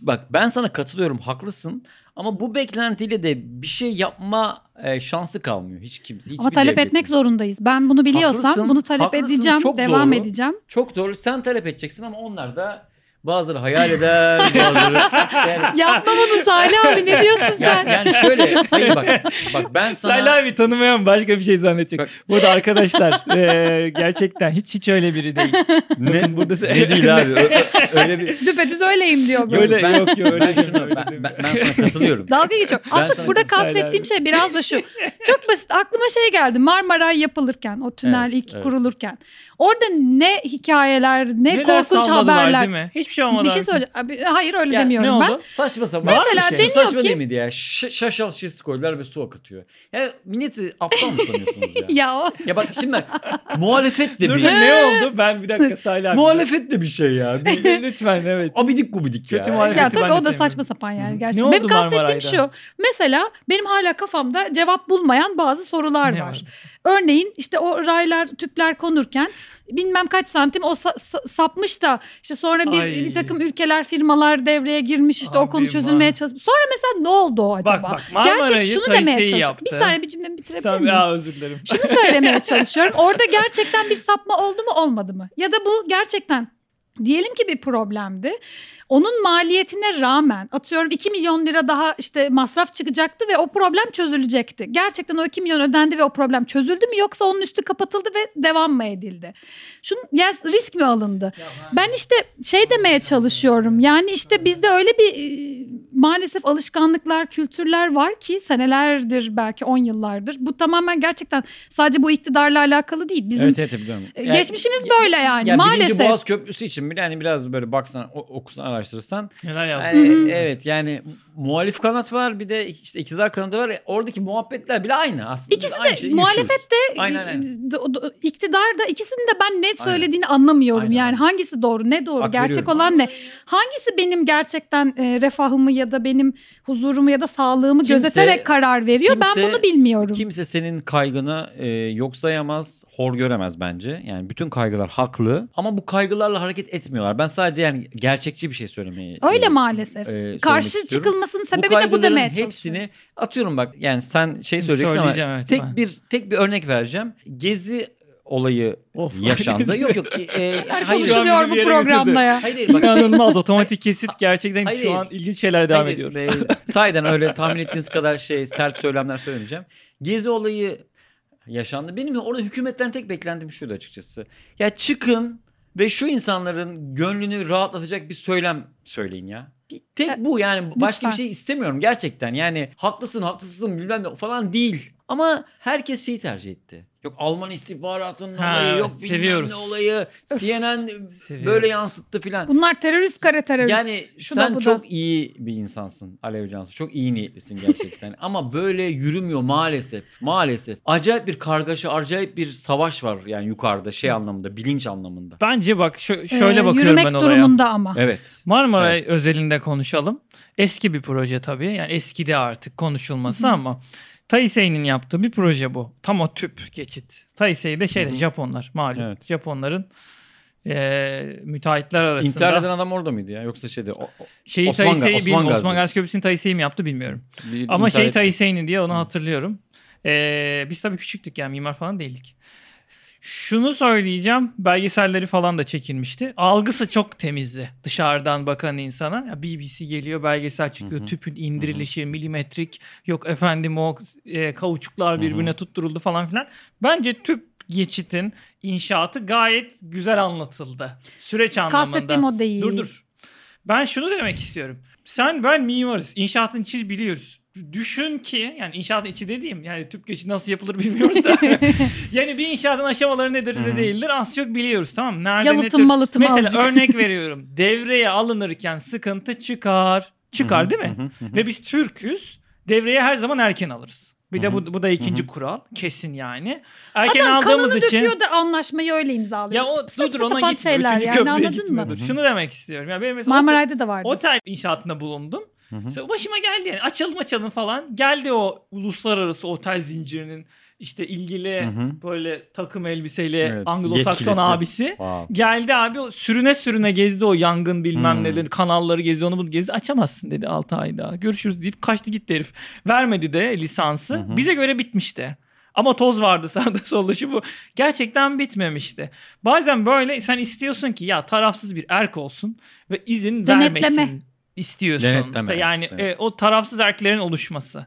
Bak ben sana katılıyorum haklısın ama bu beklentiyle de bir şey yapma e, şansı kalmıyor hiç kimse. ama hiçbir talep devletin. etmek zorundayız. Ben bunu biliyorsam Haklısın, bunu talep haklısın, edeceğim, devam doğru. edeceğim. Çok doğru sen talep edeceksin ama onlar da bazıları hayal eder bazıları yani, Yapma bunu Salih abi ne diyorsun yani, sen? yani şöyle hayır bak bak ben sana Salih abi tanımayan başka bir şey zannedecek. Bak- Burada arkadaşlar e, gerçekten hiç hiç öyle biri değil. ne, Bakın burada ne değil abi Ö- ö- öyle bir Düpedüz öyleyim diyor böyle. Öyle- ben, yok, yok, öyle ben şunu öyle ben, ben, ben sana katılıyorum. Dalga geçiyorum. Aslında burada kastettiğim şey biraz da şu. Çok basit. Aklıma şey geldi. Marmaray yapılırken, o tünel Evet, ilk evet. kurulurken. Orada ne hikayeler, ne Neler korkunç haberler. değil mi? Hiçbir şey olmadı. Bir şey söyleyeceğim. Hayır öyle Ya, demiyorum ne ben. oldu? Saçma sapan. Mesela Şu deniyor saçma ki- değil miydi ya? Ş- şaşal şişesi koydular ve su akıtıyor. Yani milleti aptal mı sanıyorsunuz ya? Ya o ya bak şimdi bak, muhalefet de Dur bir... dur ne oldu? Ben bir dakika Salih abi. muhalefet de bir şey ya. Bir Lütfen evet. abidik gubidik ya. Kötü muhalefet. ya ben de tabii o da saçma sapan yani gerçekten. Ne Benim oldu kastettiğim Marmaray'da? şu. Mesela benim hala kafamda cevap bulmayan bazı sorular Ne var. var? Örneğin işte o raylar, tüpler konurken bilmem kaç santim o sa- sa- sapmış da işte sonra bir Ay. bir takım ülkeler firmalar devreye girmiş işte o konu Abi, çözülmeye çalışmış. Sonra mesela ne oldu o acaba? Bak bak Marmaray'ı şunu demeye çalışıyorum. Bir saniye bir cümlemi bitirebilir Tamam miyim? ya özür dilerim. Şunu söylemeye çalışıyorum. Orada gerçekten bir sapma oldu mu olmadı mı? Ya da bu gerçekten diyelim ki bir problemdi. Onun maliyetine rağmen atıyorum 2 milyon lira daha işte masraf çıkacaktı ve o problem çözülecekti. Gerçekten o 2 milyon ödendi ve o problem çözüldü mü yoksa onun üstü kapatıldı ve devam mı edildi? Şunu yani risk mi alındı? Ben işte şey demeye çalışıyorum. Yani işte bizde öyle bir maalesef alışkanlıklar, kültürler var ki senelerdir belki 10 yıllardır. Bu tamamen gerçekten sadece bu iktidarla alakalı değil. Bizim Evet evet biliyorum. e, geçmişimiz böyle yani Ya maalesef. Birinci Boğaz Köprüsü için bile hani biraz böyle baksan o- okusan araştırırsan. Neler yaptı? Yani, evet yani muhalif kanat var bir de işte iktidar kanadı var. Oradaki muhabbetler bile aynı aslında. İkisi de şeyi muhalefet yaşıyoruz. Aynen aynen. Do- do- iktidar da ikisinin de ben net söylediğini anlamıyorum. Aynen, yani aynen. hangisi doğru, ne doğru, Hak gerçek veriyorum. olan ne? Hangisi benim gerçekten e, refahımı ya da benim huzurumu ya da sağlığımı Kimse- gözeterek karar veriyor? ben kimse- bunu bilmiyorum. Kimse senin kaygını e, yok sayamaz, hor göremez bence. Yani bütün kaygılar haklı ama bu kaygılarla hareket etmiyorlar. Ben sadece yani gerçekçi bir şey söylemeye Öyle e, maalesef. e, Karşı istiyorum. çıkılmasının bu sebebi de bu demeye çalışıyorum. hepsini atıyorum bak yani sen şey Şimdi söyleyeceksin ama söyleyeceğim, evet, tek ben. bir tek bir örnek vereceğim. Gezi olayı Of. yaşandı. yok yok. E, hayır. Konuşuluyor bu programda ya. Hayır, hayır bak. İnanılmaz otomatik kesit gerçekten Hayır, şu an ilginç şeyler devam Hayır, ediyor. e, sahiden öyle tahmin ettiğiniz kadar şey sert söylemler söylemeyeceğim. Gezi olayı yaşandı. Benim orada hükümetten tek beklentim şuydu açıkçası. Ya çıkın ve şu insanların gönlünü rahatlatacak bir söylem söyleyin ya. Bir tek bu yani başka Lütfen. bir şey istemiyorum gerçekten. Yani haklısın haklısın bilmem ne falan değil. Ama herkes şeyi tercih etti. Yok Alman istihbaratının Ha, olayı yok bilmem seviyoruz. ne olayı. CNN Seviyoruz. böyle yansıttı filan. Bunlar terörist kare terörist. Yani Şu da sen bu da. çok iyi bir insansın Alev Cansu. Çok iyi niyetlisin gerçekten. Ama böyle yürümüyor maalesef. Maalesef. Acayip bir kargaşa, acayip bir savaş var yani yukarıda şey anlamında, bilinç anlamında. Bence bak şö- Ee, şöyle bakıyorum yürümek ben olaya. durumunda ama. Evet. Marmaray özelinde konuşalım. Eski bir proje tabii. Yani eskidi artık konuşulması ama Taisei'nin yaptığı bir proje bu. Tam o tüp geçit. Taisei de şeyde Hı hı. Japonlar malum. Evet. Japonların eee müteahhitler arasında. İntihar eden adam orada mıydı ya? Yoksa şeyde o, o- Şeyi Osman Taisei Osman. Gazi. Osman Gazi Köprüsü'nü Taisei mi yaptı bilmiyorum. bir Ama şey etti. Taisei'nin diye onu hatırlıyorum. Ee, biz tabii küçüktük yani mimar falan değildik. Şunu söyleyeceğim. Belgeselleri falan da çekilmişti. Algısı çok temizdi dışarıdan bakan insana. Ya BBC geliyor belgesel çıkıyor. Hı hı. Tüpün indirilişi milimetrik. Yok efendim o e, kauçuklar birbirine tutturuldu falan filan. Bence tüp geçitin inşaatı gayet güzel anlatıldı. Süreç anlamında. Kastettiğim o değil. Dur dur. Ben şunu demek istiyorum. Sen ben mimarız. İnşaatın içini biliyoruz. Düşün ki yani inşaatın içi dediğim yani tüp geçidi nasıl yapılır bilmiyoruz da. yani bir inşaatın aşamaları nedir de değildir az çok biliyoruz tamam mı? Nerede ne Yalıtım tür- malıtım Mesela azıcık. örnek veriyorum. Devreye alınırken sıkıntı çıkar. Çıkar değil mi? Ve biz Türk'üz. Devreye her zaman erken alırız. Bir de bu, bu da ikinci kural. Kesin yani. Erken Adam aldığımız kanını için... döküyor da anlaşmayı öyle imzalıyor. Ya o dur ona gitmiyor. şeyler Üçüncü yani, anladın gitmiyordur. Şunu demek istiyorum. Ya benim mesela otel- Marmaray'da da vardı. Otel inşaatında bulundum. Hı hı. Başıma geldi yani açalım açalım falan. Geldi o uluslararası otel zincirinin işte ilgili Hı hı. böyle takım elbiseyle Evet, Anglo-Sakson yetkilisi. abisi. Wow. Geldi abi sürüne sürüne gezdi o yangın bilmem Hmm. neleri kanalları gezdi onu bunu gezdi açamazsın dedi 6 ay daha görüşürüz deyip kaçtı gitti herif. Vermedi de lisansı Hı hı. bize göre bitmişti. Ama toz vardı sağda solda şu bu. Gerçekten bitmemişti. Bazen böyle sen istiyorsun ki ya tarafsız bir erk olsun ve izin Denetleme. vermesin istiyorsun. Denetleme, yani evet. e, o tarafsız erklerin oluşması.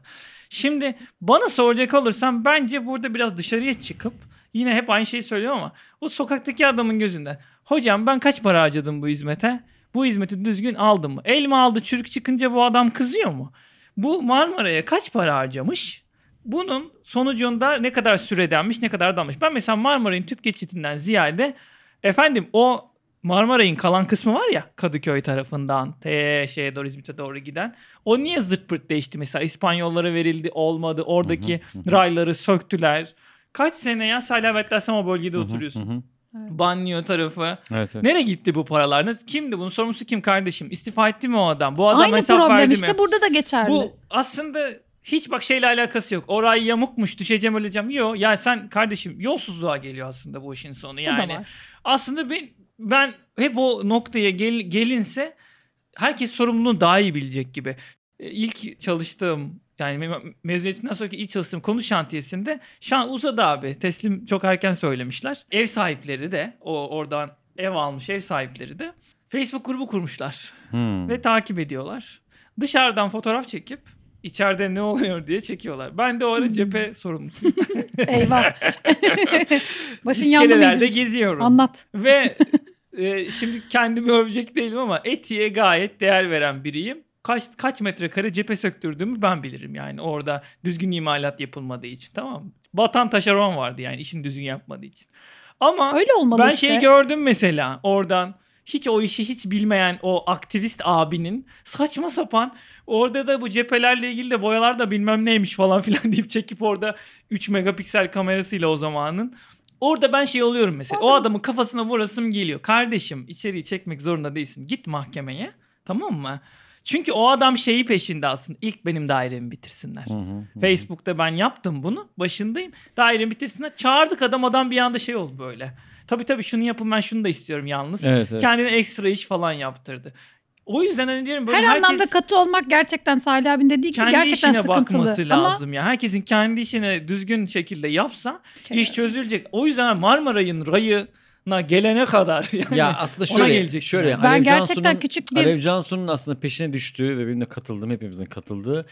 Şimdi bana soracak olursam bence burada biraz dışarıya çıkıp yine hep aynı şeyi söylüyorum ama o sokaktaki adamın gözünde hocam ben kaç para harcadım bu hizmete? Bu hizmeti düzgün aldım mı? El mi aldı çürük çıkınca bu adam kızıyor mu? Bu Marmara'ya kaç para harcamış? Bunun sonucunda ne kadar süredenmiş ne kadar dalmış. Ben mesela Marmaray'ın tüp geçitinden ziyade efendim o Marmaray'ın kalan kısmı var ya Kadıköy tarafından te şeye doğru İzmit'e doğru giden. O niye zırt pırt değişti mesela İspanyollara verildi olmadı oradaki rayları söktüler. Kaç sene ya Salavettin sen o bölgede oturuyorsun. Banlıyor tarafı. Evet, evet. Nereye gitti bu paralar? Nasıl- Kimdi bunun sorumlusu kim kardeşim? İstifa etti mi o adam? Bu adam Aynı hesap problem verdi işte mi? burada da geçerli. Bu aslında hiç bak şeyle alakası yok. Orayı yamukmuş düşeceğim öleceğim. Yok ya sen kardeşim yolsuzluğa geliyor aslında bu işin sonu. Bu da Yani var. aslında ben, ben hep o noktaya gel, gelinse herkes sorumluluğunu daha iyi bilecek gibi. E, İlk çalıştığım yani me- mezuniyetimden sonraki ilk çalıştığım konu şantiyesinde şan uzadı abi. Teslim çok erken söylemişler. Ev sahipleri de o oradan ev almış ev sahipleri de Facebook grubu kurmuşlar Hmm. ve takip ediyorlar. Dışarıdan fotoğraf çekip içeride ne oluyor diye çekiyorlar. Ben de o ara cephe sorumlusuyum. Eyvah. Başın? İskelelerde geziyorum. Anlat. Ve e, şimdi kendimi övecek değilim ama etiğe gayet değer veren biriyim. Kaç kaç metrekare cephe söktürdüğümü ben bilirim yani orada düzgün imalat yapılmadığı için tamam mı? Batan taşeron vardı yani işini düzgün yapmadığı için. Ama Öyle ben işte. şeyi gördüm mesela oradan hiç o işi hiç bilmeyen o aktivist abinin saçma sapan orada da bu cephelerle ilgili de boyalar da bilmem neymiş falan filan deyip çekip orada 3 megapiksel kamerasıyla o zamanın Orada ben şey oluyorum mesela. O adamın kafasına vurasım geliyor. Kardeşim içeriği çekmek zorunda değilsin. Git mahkemeye. Tamam mı? Çünkü o adam şeyi peşinde aslında. İlk benim dairemi bitirsinler. Hı hı, hı. Facebook'ta ben yaptım bunu. Başındayım. Dairemi bitirsinler. Çağırdık adam adam bir anda şey oldu böyle. Tabii tabii şunu yapın ben şunu da istiyorum yalnız. Evet, evet. Kendine ekstra iş falan yaptırdı. O yüzden hani diyorum böyle Her herkes anlamda katı olmak gerçekten Salih abin dediği gibi kendi gerçekten işine sıkıntılı. bakması Ama lazım ya. Herkesin kendi işine düzgün şekilde yapsa Kesinlikle. iş çözülecek. O yüzden Marmaray'ın rayına gelene kadar yani Ya aslında ona şöyle, gelecek şöyle yani. Ben Alev gerçekten Cansu'nun- küçük bir- Alev Cansu'nun aslında peşine düştüğü ve benim de katıldığım hepimizin katıldığı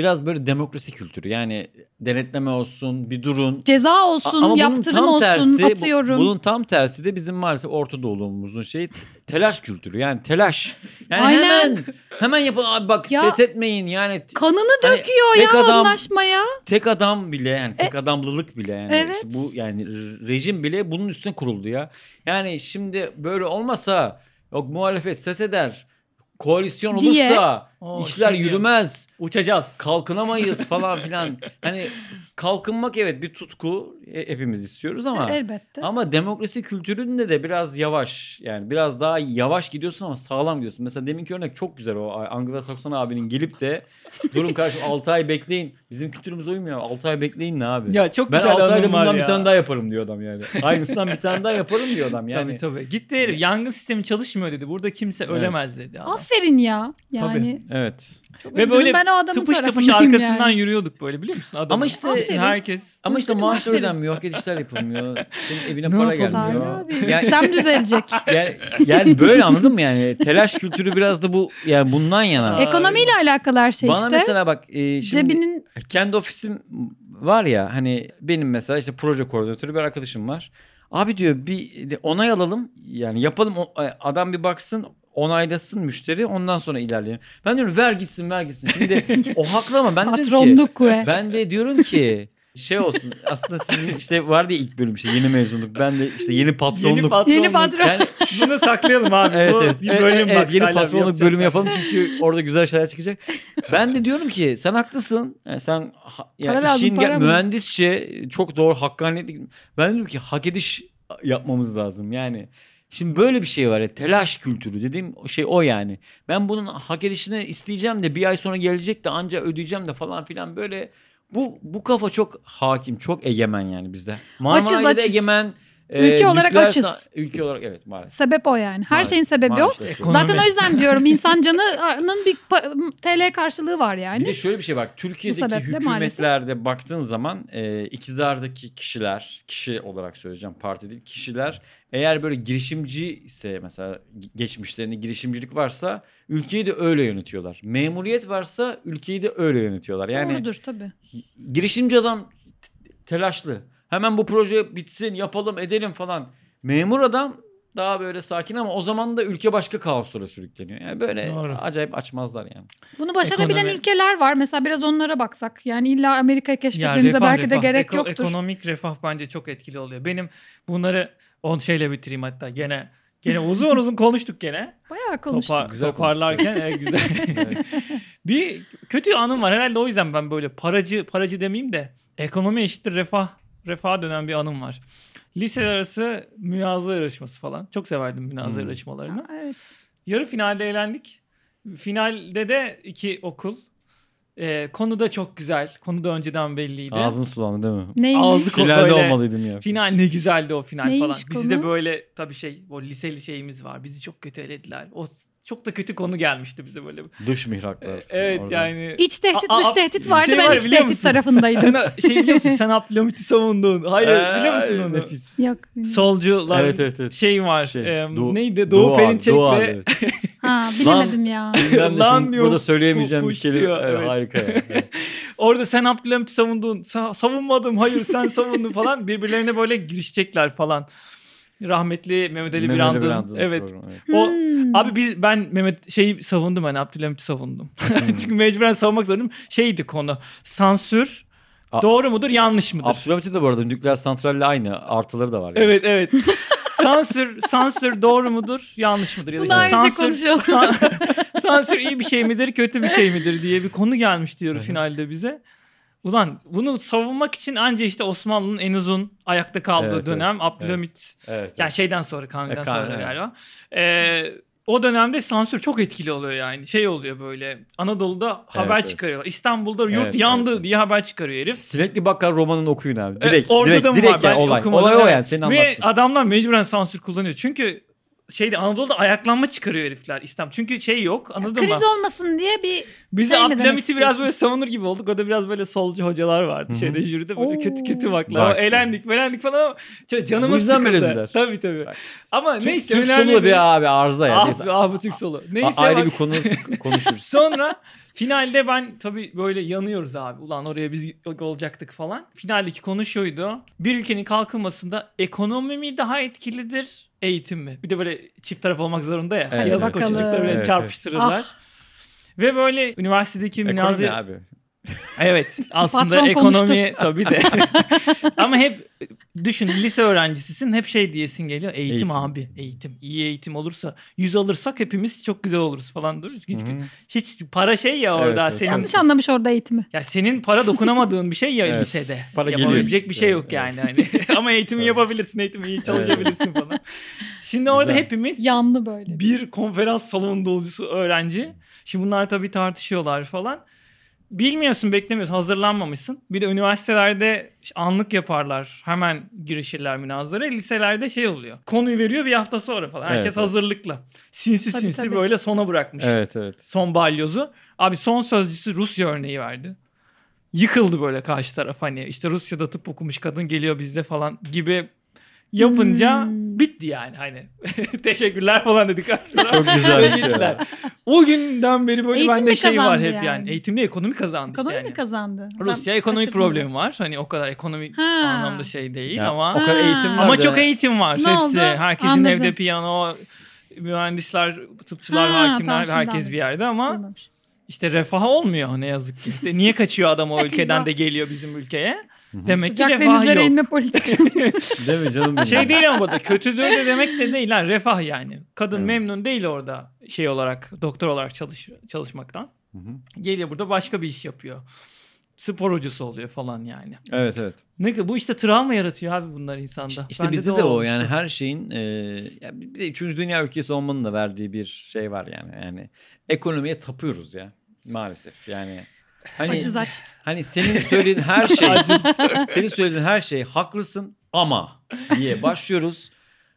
biraz böyle demokrasi kültürü. Yani denetleme olsun, bir durun. ceza A- olsun, bunun yaptırım tam olsun, tersi, bu- atıyorum. bunun tam tersi de bizim maalesef Orta Doğulu'muzun şey telaş kültürü. Yani telaş. Yani Aynen. hemen hemen yapın abi bak Ya- ses etmeyin yani. Kanını Hani döküyor tek ya adam- anlaşmaya. Tek adam bile yani tek adamlılık bile yani E- evet. işte bu yani rejim bile bunun üstüne kuruldu ya. Yani şimdi böyle olmasa yok muhalefet ses eder. Koalisyon Diye. Oo, işler şimdi yürümez. Uçacağız. Kalkınamayız falan filan. Hani kalkınmak evet bir tutku e- hepimiz istiyoruz ama Elbette. ama demokrasi kültüründe de biraz yavaş. Yani biraz daha yavaş gidiyorsun ama sağlam gidiyorsun. Mesela deminki örnek çok güzel o Anglo-Sakson abinin gelip de durun kardeşim 6 ay bekleyin. Bizim kültürümüz uymuyor. 6 ay bekleyin ne abi? Ya çok ben güzel 6 ayda bundan ya. bir tane daha yaparım diyor adam yani. Aynısından bir tane daha yaparım diyor adam yani. Tabii tabii. Gitti herif yangın sistemi çalışmıyor dedi. Burada kimse Evet. ölemez dedi adam. Aferin ya. Yani Evet. çok Ve böyle ben o adamın Tıpış tıpış arkasından yani. yürüyorduk böyle biliyor musun? Adamın. Ama işte- Bütün herkes Ama işte Aferin, maaş aferin. ödenmiyor, hak edişler yapılmıyor. Senin evine Ne para gelmiyor. abi Yani, sistem düzelecek. yani, yani böyle anladın mı yani? Telaş kültürü biraz da bu yani bundan yana. Ekonomiyle alakalı her şey Bana işte. mesela bak e, şimdi Cebinin kendi ofisim var ya hani benim mesela işte proje koordinatörü bir arkadaşım var. Abi diyor bir onay alalım yani yapalım o- adam bir baksın onaylasın müşteri ondan sonra ilerleyelim. Ben diyorum ver gitsin ver gitsin. Şimdi o haklı ama ben de diyorum ki ve ben de diyorum ki şey olsun aslında sizin işte vardı ya ilk bölüm işte yeni mezunluk ben de işte yeni patronluk. Yeni patronluk. Yeni patron. yani Bunu saklayalım abi. Evet Bu evet. Bir bölüm evet, bak. yeni patronluk bölümü yapalım çünkü orada güzel şeyler çıkacak. Ben de diyorum ki sen haklısın. Yani sen yani Para lazım, işin para gel- mı? mühendisçe çok doğru hakkaniyetli. Ben diyorum ki hak ediş yapmamız lazım. Yani şimdi böyle bir şey var ya telaş kültürü dediğim şey o yani. Ben bunun hak edişini isteyeceğim de bir ay sonra gelecek de anca ödeyeceğim de falan filan böyle Bu bu kafa çok hakim, çok egemen yani bizde. Marmara'da açız. egemen. Ülke olarak nükleer açız. Ülke olarak evet maalesef. Sebep o yani. Her Maalesef, şeyin sebebi o. maalesef. Ekonomi. Zaten o yüzden diyorum insan canının bir TL karşılığı var yani. Bir de şöyle bir şey var. Türkiye'deki hükümetlerde baktığın zaman e, iktidardaki kişiler, kişi olarak söyleyeceğim parti değil, kişiler eğer böyle girişimci ise mesela geçmişlerinde girişimcilik varsa ülkeyi de öyle yönetiyorlar. Memuriyet varsa ülkeyi de öyle yönetiyorlar. Yani Doğrudur tabii. girişimci adam telaşlı. Hemen bu proje bitsin, yapalım, edelim falan. Memur adam daha böyle sakin ama o zaman da ülke başka kaoslara sürükleniyor. Yani böyle Doğru. acayip açmazlar yani. Bunu başarabilen Ekonomi. ülkeler var. Mesela biraz onlara baksak. Yani illa Amerika'yı keşfetmemize refah, belki de refah. gerek Eko- yoktur. Ekonomik refah bence çok etkili oluyor. Benim bunları on şeyle bitireyim hatta gene gene uzun uzun konuştuk gene. Bayağı konuştuk. Topa- Güzel toparlarken e, güzel. Evet. bir kötü anım var herhalde o yüzden ben böyle paracı paracı demeyeyim de ekonomi eşittir refah refaha dönen bir anım var. Liseler arası münazara yarışması falan. Çok severdim münazara Hmm. yarışmalarını. Aa, evet. Yarı finalde eğlendik. Finalde de iki okul. Ee, konu da çok güzel. Konu da önceden belliydi. Ağzın sulandı değil mi? Neymiş? Ağzı- Finalde Böyle- olmalıydım ya. Final ne güzeldi o final Neymiş falan. Bizi de böyle tabii şey o liseli şeyimiz var. Bizi çok kötü elediler. O çok da kötü konu gelmişti bize böyle. Dış mihraklar. Ee, evet Orada. yani. İç tehdit dış tehdit vardı. şey ben var, iç tehdit musun? tarafındaydım. Sen şey biliyor musun? Sen Abdülhamit'i savundun. Hayır Ee, biliyor musun onu? Nefis. Yok. Solcular Evet, evet, evet. şey var. Şey, e, Doğu- neydi? Doğu, Doğu, Perinçek Doğu, ve evet. Ha bilemedim ya. Lan şimdi diyor, burada söyleyemeyeceğim bir kelime. diyor, Evet. Harika ya. Evet. Orada sen Abdülhamit'i savundun. Sa- savunmadım. Hayır sen savundun falan. Birbirlerine böyle girişecekler falan. Rahmetli Mehmet Ali Mehmet Birand'ın. Evet. programı, evet. O Hmm. Abi biz ben Mehmet şeyi savundum hani Abdülhamit'i savundum. Çünkü mecburen savunmak zorundayım. Şeydi konu. Sansür A- doğru mudur yanlış mıdır? Abdülhamit'in de bu arada nükleer santralle aynı. Artıları da var. Yani. Evet evet. sansür sansür doğru mudur yanlış mıdır ya da Bunu ayrıca sansür san- sansür iyi bir şey midir kötü bir şey midir diye bir konu gelmişti yarı finalde bize. Ulan bunu savunmak için anca işte Osmanlı'nın en uzun ayakta kaldığı Evet, dönem evet, Abdülhamit Evet. yani şeyden sonra Kanuni'den E, sonra evet. galiba. Ee, o dönemde sansür çok etkili oluyor yani. Şey oluyor böyle Anadolu'da haber evet. çıkarıyor. İstanbul'da yurt Evet, yandı evet, evet. diye haber çıkarıyor herif. Sürekli Bakkar romanını okuyun abi. Evet, Direkt, orada direkt, da mı direkt var? yani olay. okumadım, Olay o evet. yani senin Ve anlattığın. adamlar mecburen sansür kullanıyor. Çünkü şeyde Anadolu'da ayaklanma çıkarıyor herifler İslam. Çünkü şey yok anladın Kriz mı? olmasın diye bir Biz şey Abdülhamit'i biraz böyle savunur gibi olduk. Orada biraz böyle solcu hocalar vardı. Hı hı. Şeyde jüride böyle Oo. kötü kötü baklar. Eğlendik melendik falan ama canımız sıkıldı. Tabii tabii. Bak Ama Türk, neyse Türk önemli solu da bir abi arıza ya. Ah, ah bu Türk solu. A- Neyse ayrı bak- bir konu konuşuruz. Sonra finalde ben tabii böyle yanıyoruz abi. Ulan oraya biz olacaktık falan. Finaldeki konu şuydu. Bir ülkenin kalkınmasında ekonomi mi daha etkilidir, eğitim mi? Bir de böyle çift taraf olmak zorunda ya. Evet, Yazık evet. o çocuklar böyle Evet, evet. çarpıştırırlar. Ve böyle üniversitedeki Ekonomi münazara... abi. Evet aslında Patron ekonomi tabii de. Ama hep düşün lise öğrencisisin hep şey diyesin geliyor. Eğitim, Eğitim. abi eğitim. iyi eğitim olursa yüz alırsak hepimiz çok güzel oluruz falan dur. Hiç, hı. hiç para şey ya orada Evet, evet. senin yanlış anlamış orada eğitimi. ya senin para dokunamadığın bir şey ya Evet. lisede. Para Yapabilecek geliyor bir şey yok yani hani. Ama eğitimi Evet. yapabilirsin, eğitimi iyi çalışabilirsin falan. Şimdi orada Güzel. hepimiz Yanlı böyle. bir konferans salonu dolusu öğrenci. Şimdi bunlar tabii tartışıyorlar falan. Bilmiyorsun, beklemiyorsun, hazırlanmamışsın. Bir de üniversitelerde anlık yaparlar. Hemen girişirler münazara. Liselerde şey oluyor. Konuyu veriyor bir hafta sonra falan. Herkes Evet, hazırlıklı. Sinsi Tabii, sinsi tabii. böyle sona bırakmış. Evet evet. Son balyozu. Abi son sözcüsü Rusya örneği verdi. Yıkıldı böyle karşı taraf hani işte Rusya'da tıp okumuş kadın geliyor bizde falan gibi yapınca Hmm. bitti yani hani teşekkürler falan dedik karşı taraf. Çok güzel bir şey. O günden beri böyle Eğitim bende şey var hep yani. yani? Eğitimde ekonomi kazandı Ekonomi işte mi yani. kazandı? Rusya ekonomik problemi var. Hani o kadar ekonomik Ha. anlamda şey değil Yani ama o kadar eğitim var ama da- çok eğitim var Ne hepsi. oldu? Herkesin Anladım. evde piyano, mühendisler, tıpçılar, Ha, hakimler, herkes bir yerde ama Duymamış. işte refah olmuyor ne yazık ki. İşte niye kaçıyor adam o ülkeden de geliyor bizim ülkeye? Demek ki Sıcak refah denizlere yok. inme politikası. Değil mi canım benim? Şey değil ama bu da kötüdür de demek de değil lan refah yani. Kadın Evet. memnun değil orada şey olarak doktor olarak çalış, çalışmaktan. Hı hı. Geliyor burada başka bir iş yapıyor. Spor hocası oluyor falan yani. Evet evet. Ne bu işte travma yaratıyor abi bunlar insanda. İşte, işte bizde de o olmuştu. yani her şeyin e, ya bir de 3. dünya ülkesi olmanın da verdiği bir şey var yani. Yani ekonomiye tapıyoruz ya maalesef. Yani Hani Acız aç. hani senin söylediğin her şey Aciz. senin söylediğin her şey haklısın ama diye başlıyoruz.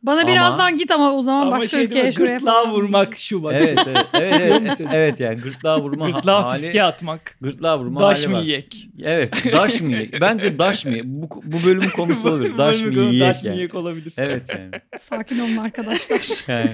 Bana Ama- birazdan git ama o zaman Ama başka şey ülkeye şuraya Gırtlağa falan. vurmak şu bak. Evet evet evet, evet, evet yani gırtlağa vurma Gırtlağa hali. fiske atmak. Gırtlağa vurma Daş hali mı var. yiyek? Evet daş mı yiyek? Bence daş mı yiyek? Bu, bu bölümün konusu olur. Daş mı Daş yiyek mı yani. yiyek olabilir. Evet yani. Sakin olun arkadaşlar. yani.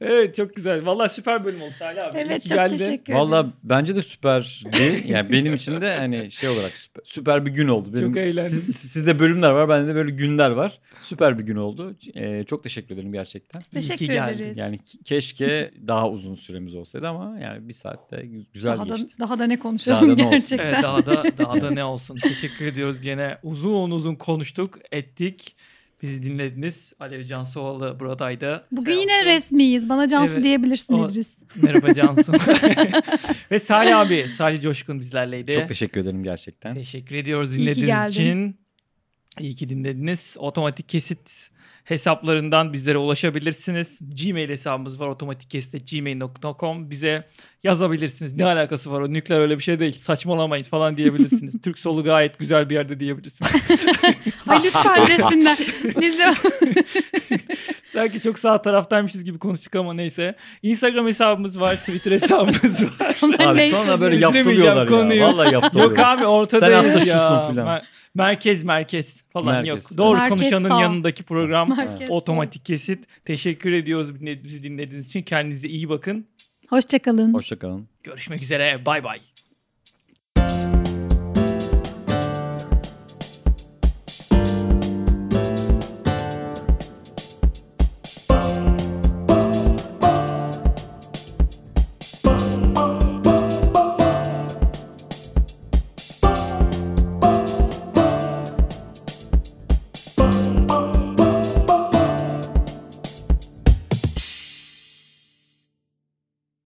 Evet çok güzel. Vallahi süper bölüm oldu Salih abi. Evet ki çok geldin. teşekkür Valla ederiz. bence de süperdi. Yani benim için de hani şey olarak süper, süper bir gün oldu. Benim, Çok eğlendim. Siz, sizde bölümler var, bende de böyle günler var. Süper bir gün oldu. Ee, çok teşekkür ederim gerçekten. Teşekkür geldin. ederiz. Yani ke- keşke daha uzun süremiz olsaydı ama yani bir saatte gü- güzel daha da, geçti. daha da ne Daha da konuşalım ne olsun. gerçekten. Evet, daha da daha da ne olsun. Teşekkür ediyoruz gene. Uzun uzun konuştuk, ettik. Bizi dinlediniz. Alev Cansuoğlu buradaydı. Bugün Sağ yine resmiyiz. Bana Cansu Evet. diyebilirsin O- İdris. Merhaba Cansu. Ve Salih abi, Salih Coşkun bizlerleydi. Çok teşekkür ederim gerçekten. Teşekkür ediyoruz İyi ki dinlediğiniz için. İyi ki dinlediniz. Otomatik kesit hesaplarından bizlere ulaşabilirsiniz. Gmail hesabımız var otomatikkesit.gmail.com Bize yazabilirsiniz. Ne alakası var o nükleer öyle bir şey değil. Saçmalamayın falan diyebilirsiniz. Türk solu gayet güzel bir yerde diyebilirsiniz. Ay lütfen desinler. Biz de Sanki çok sağ taraftaymışız gibi konuştuk ama neyse. Instagram hesabımız var, Twitter hesabımız var. Abi sonra böyle yaptırıyorlar konuyu. ya. Vallahi yaptırıyorlar. Yok abi ortadayız Sen hasta ya. şusun filan. Mer- merkez merkez falan Merkez. yok. Doğru Merkez konuşanın sağ. yanındaki program. Merkez Otomatik kesit. Teşekkür ediyoruz bizi dinlediğiniz için. Kendinize iyi bakın. Hoşçakalın. Hoşçakalın. Görüşmek üzere. Bay bay.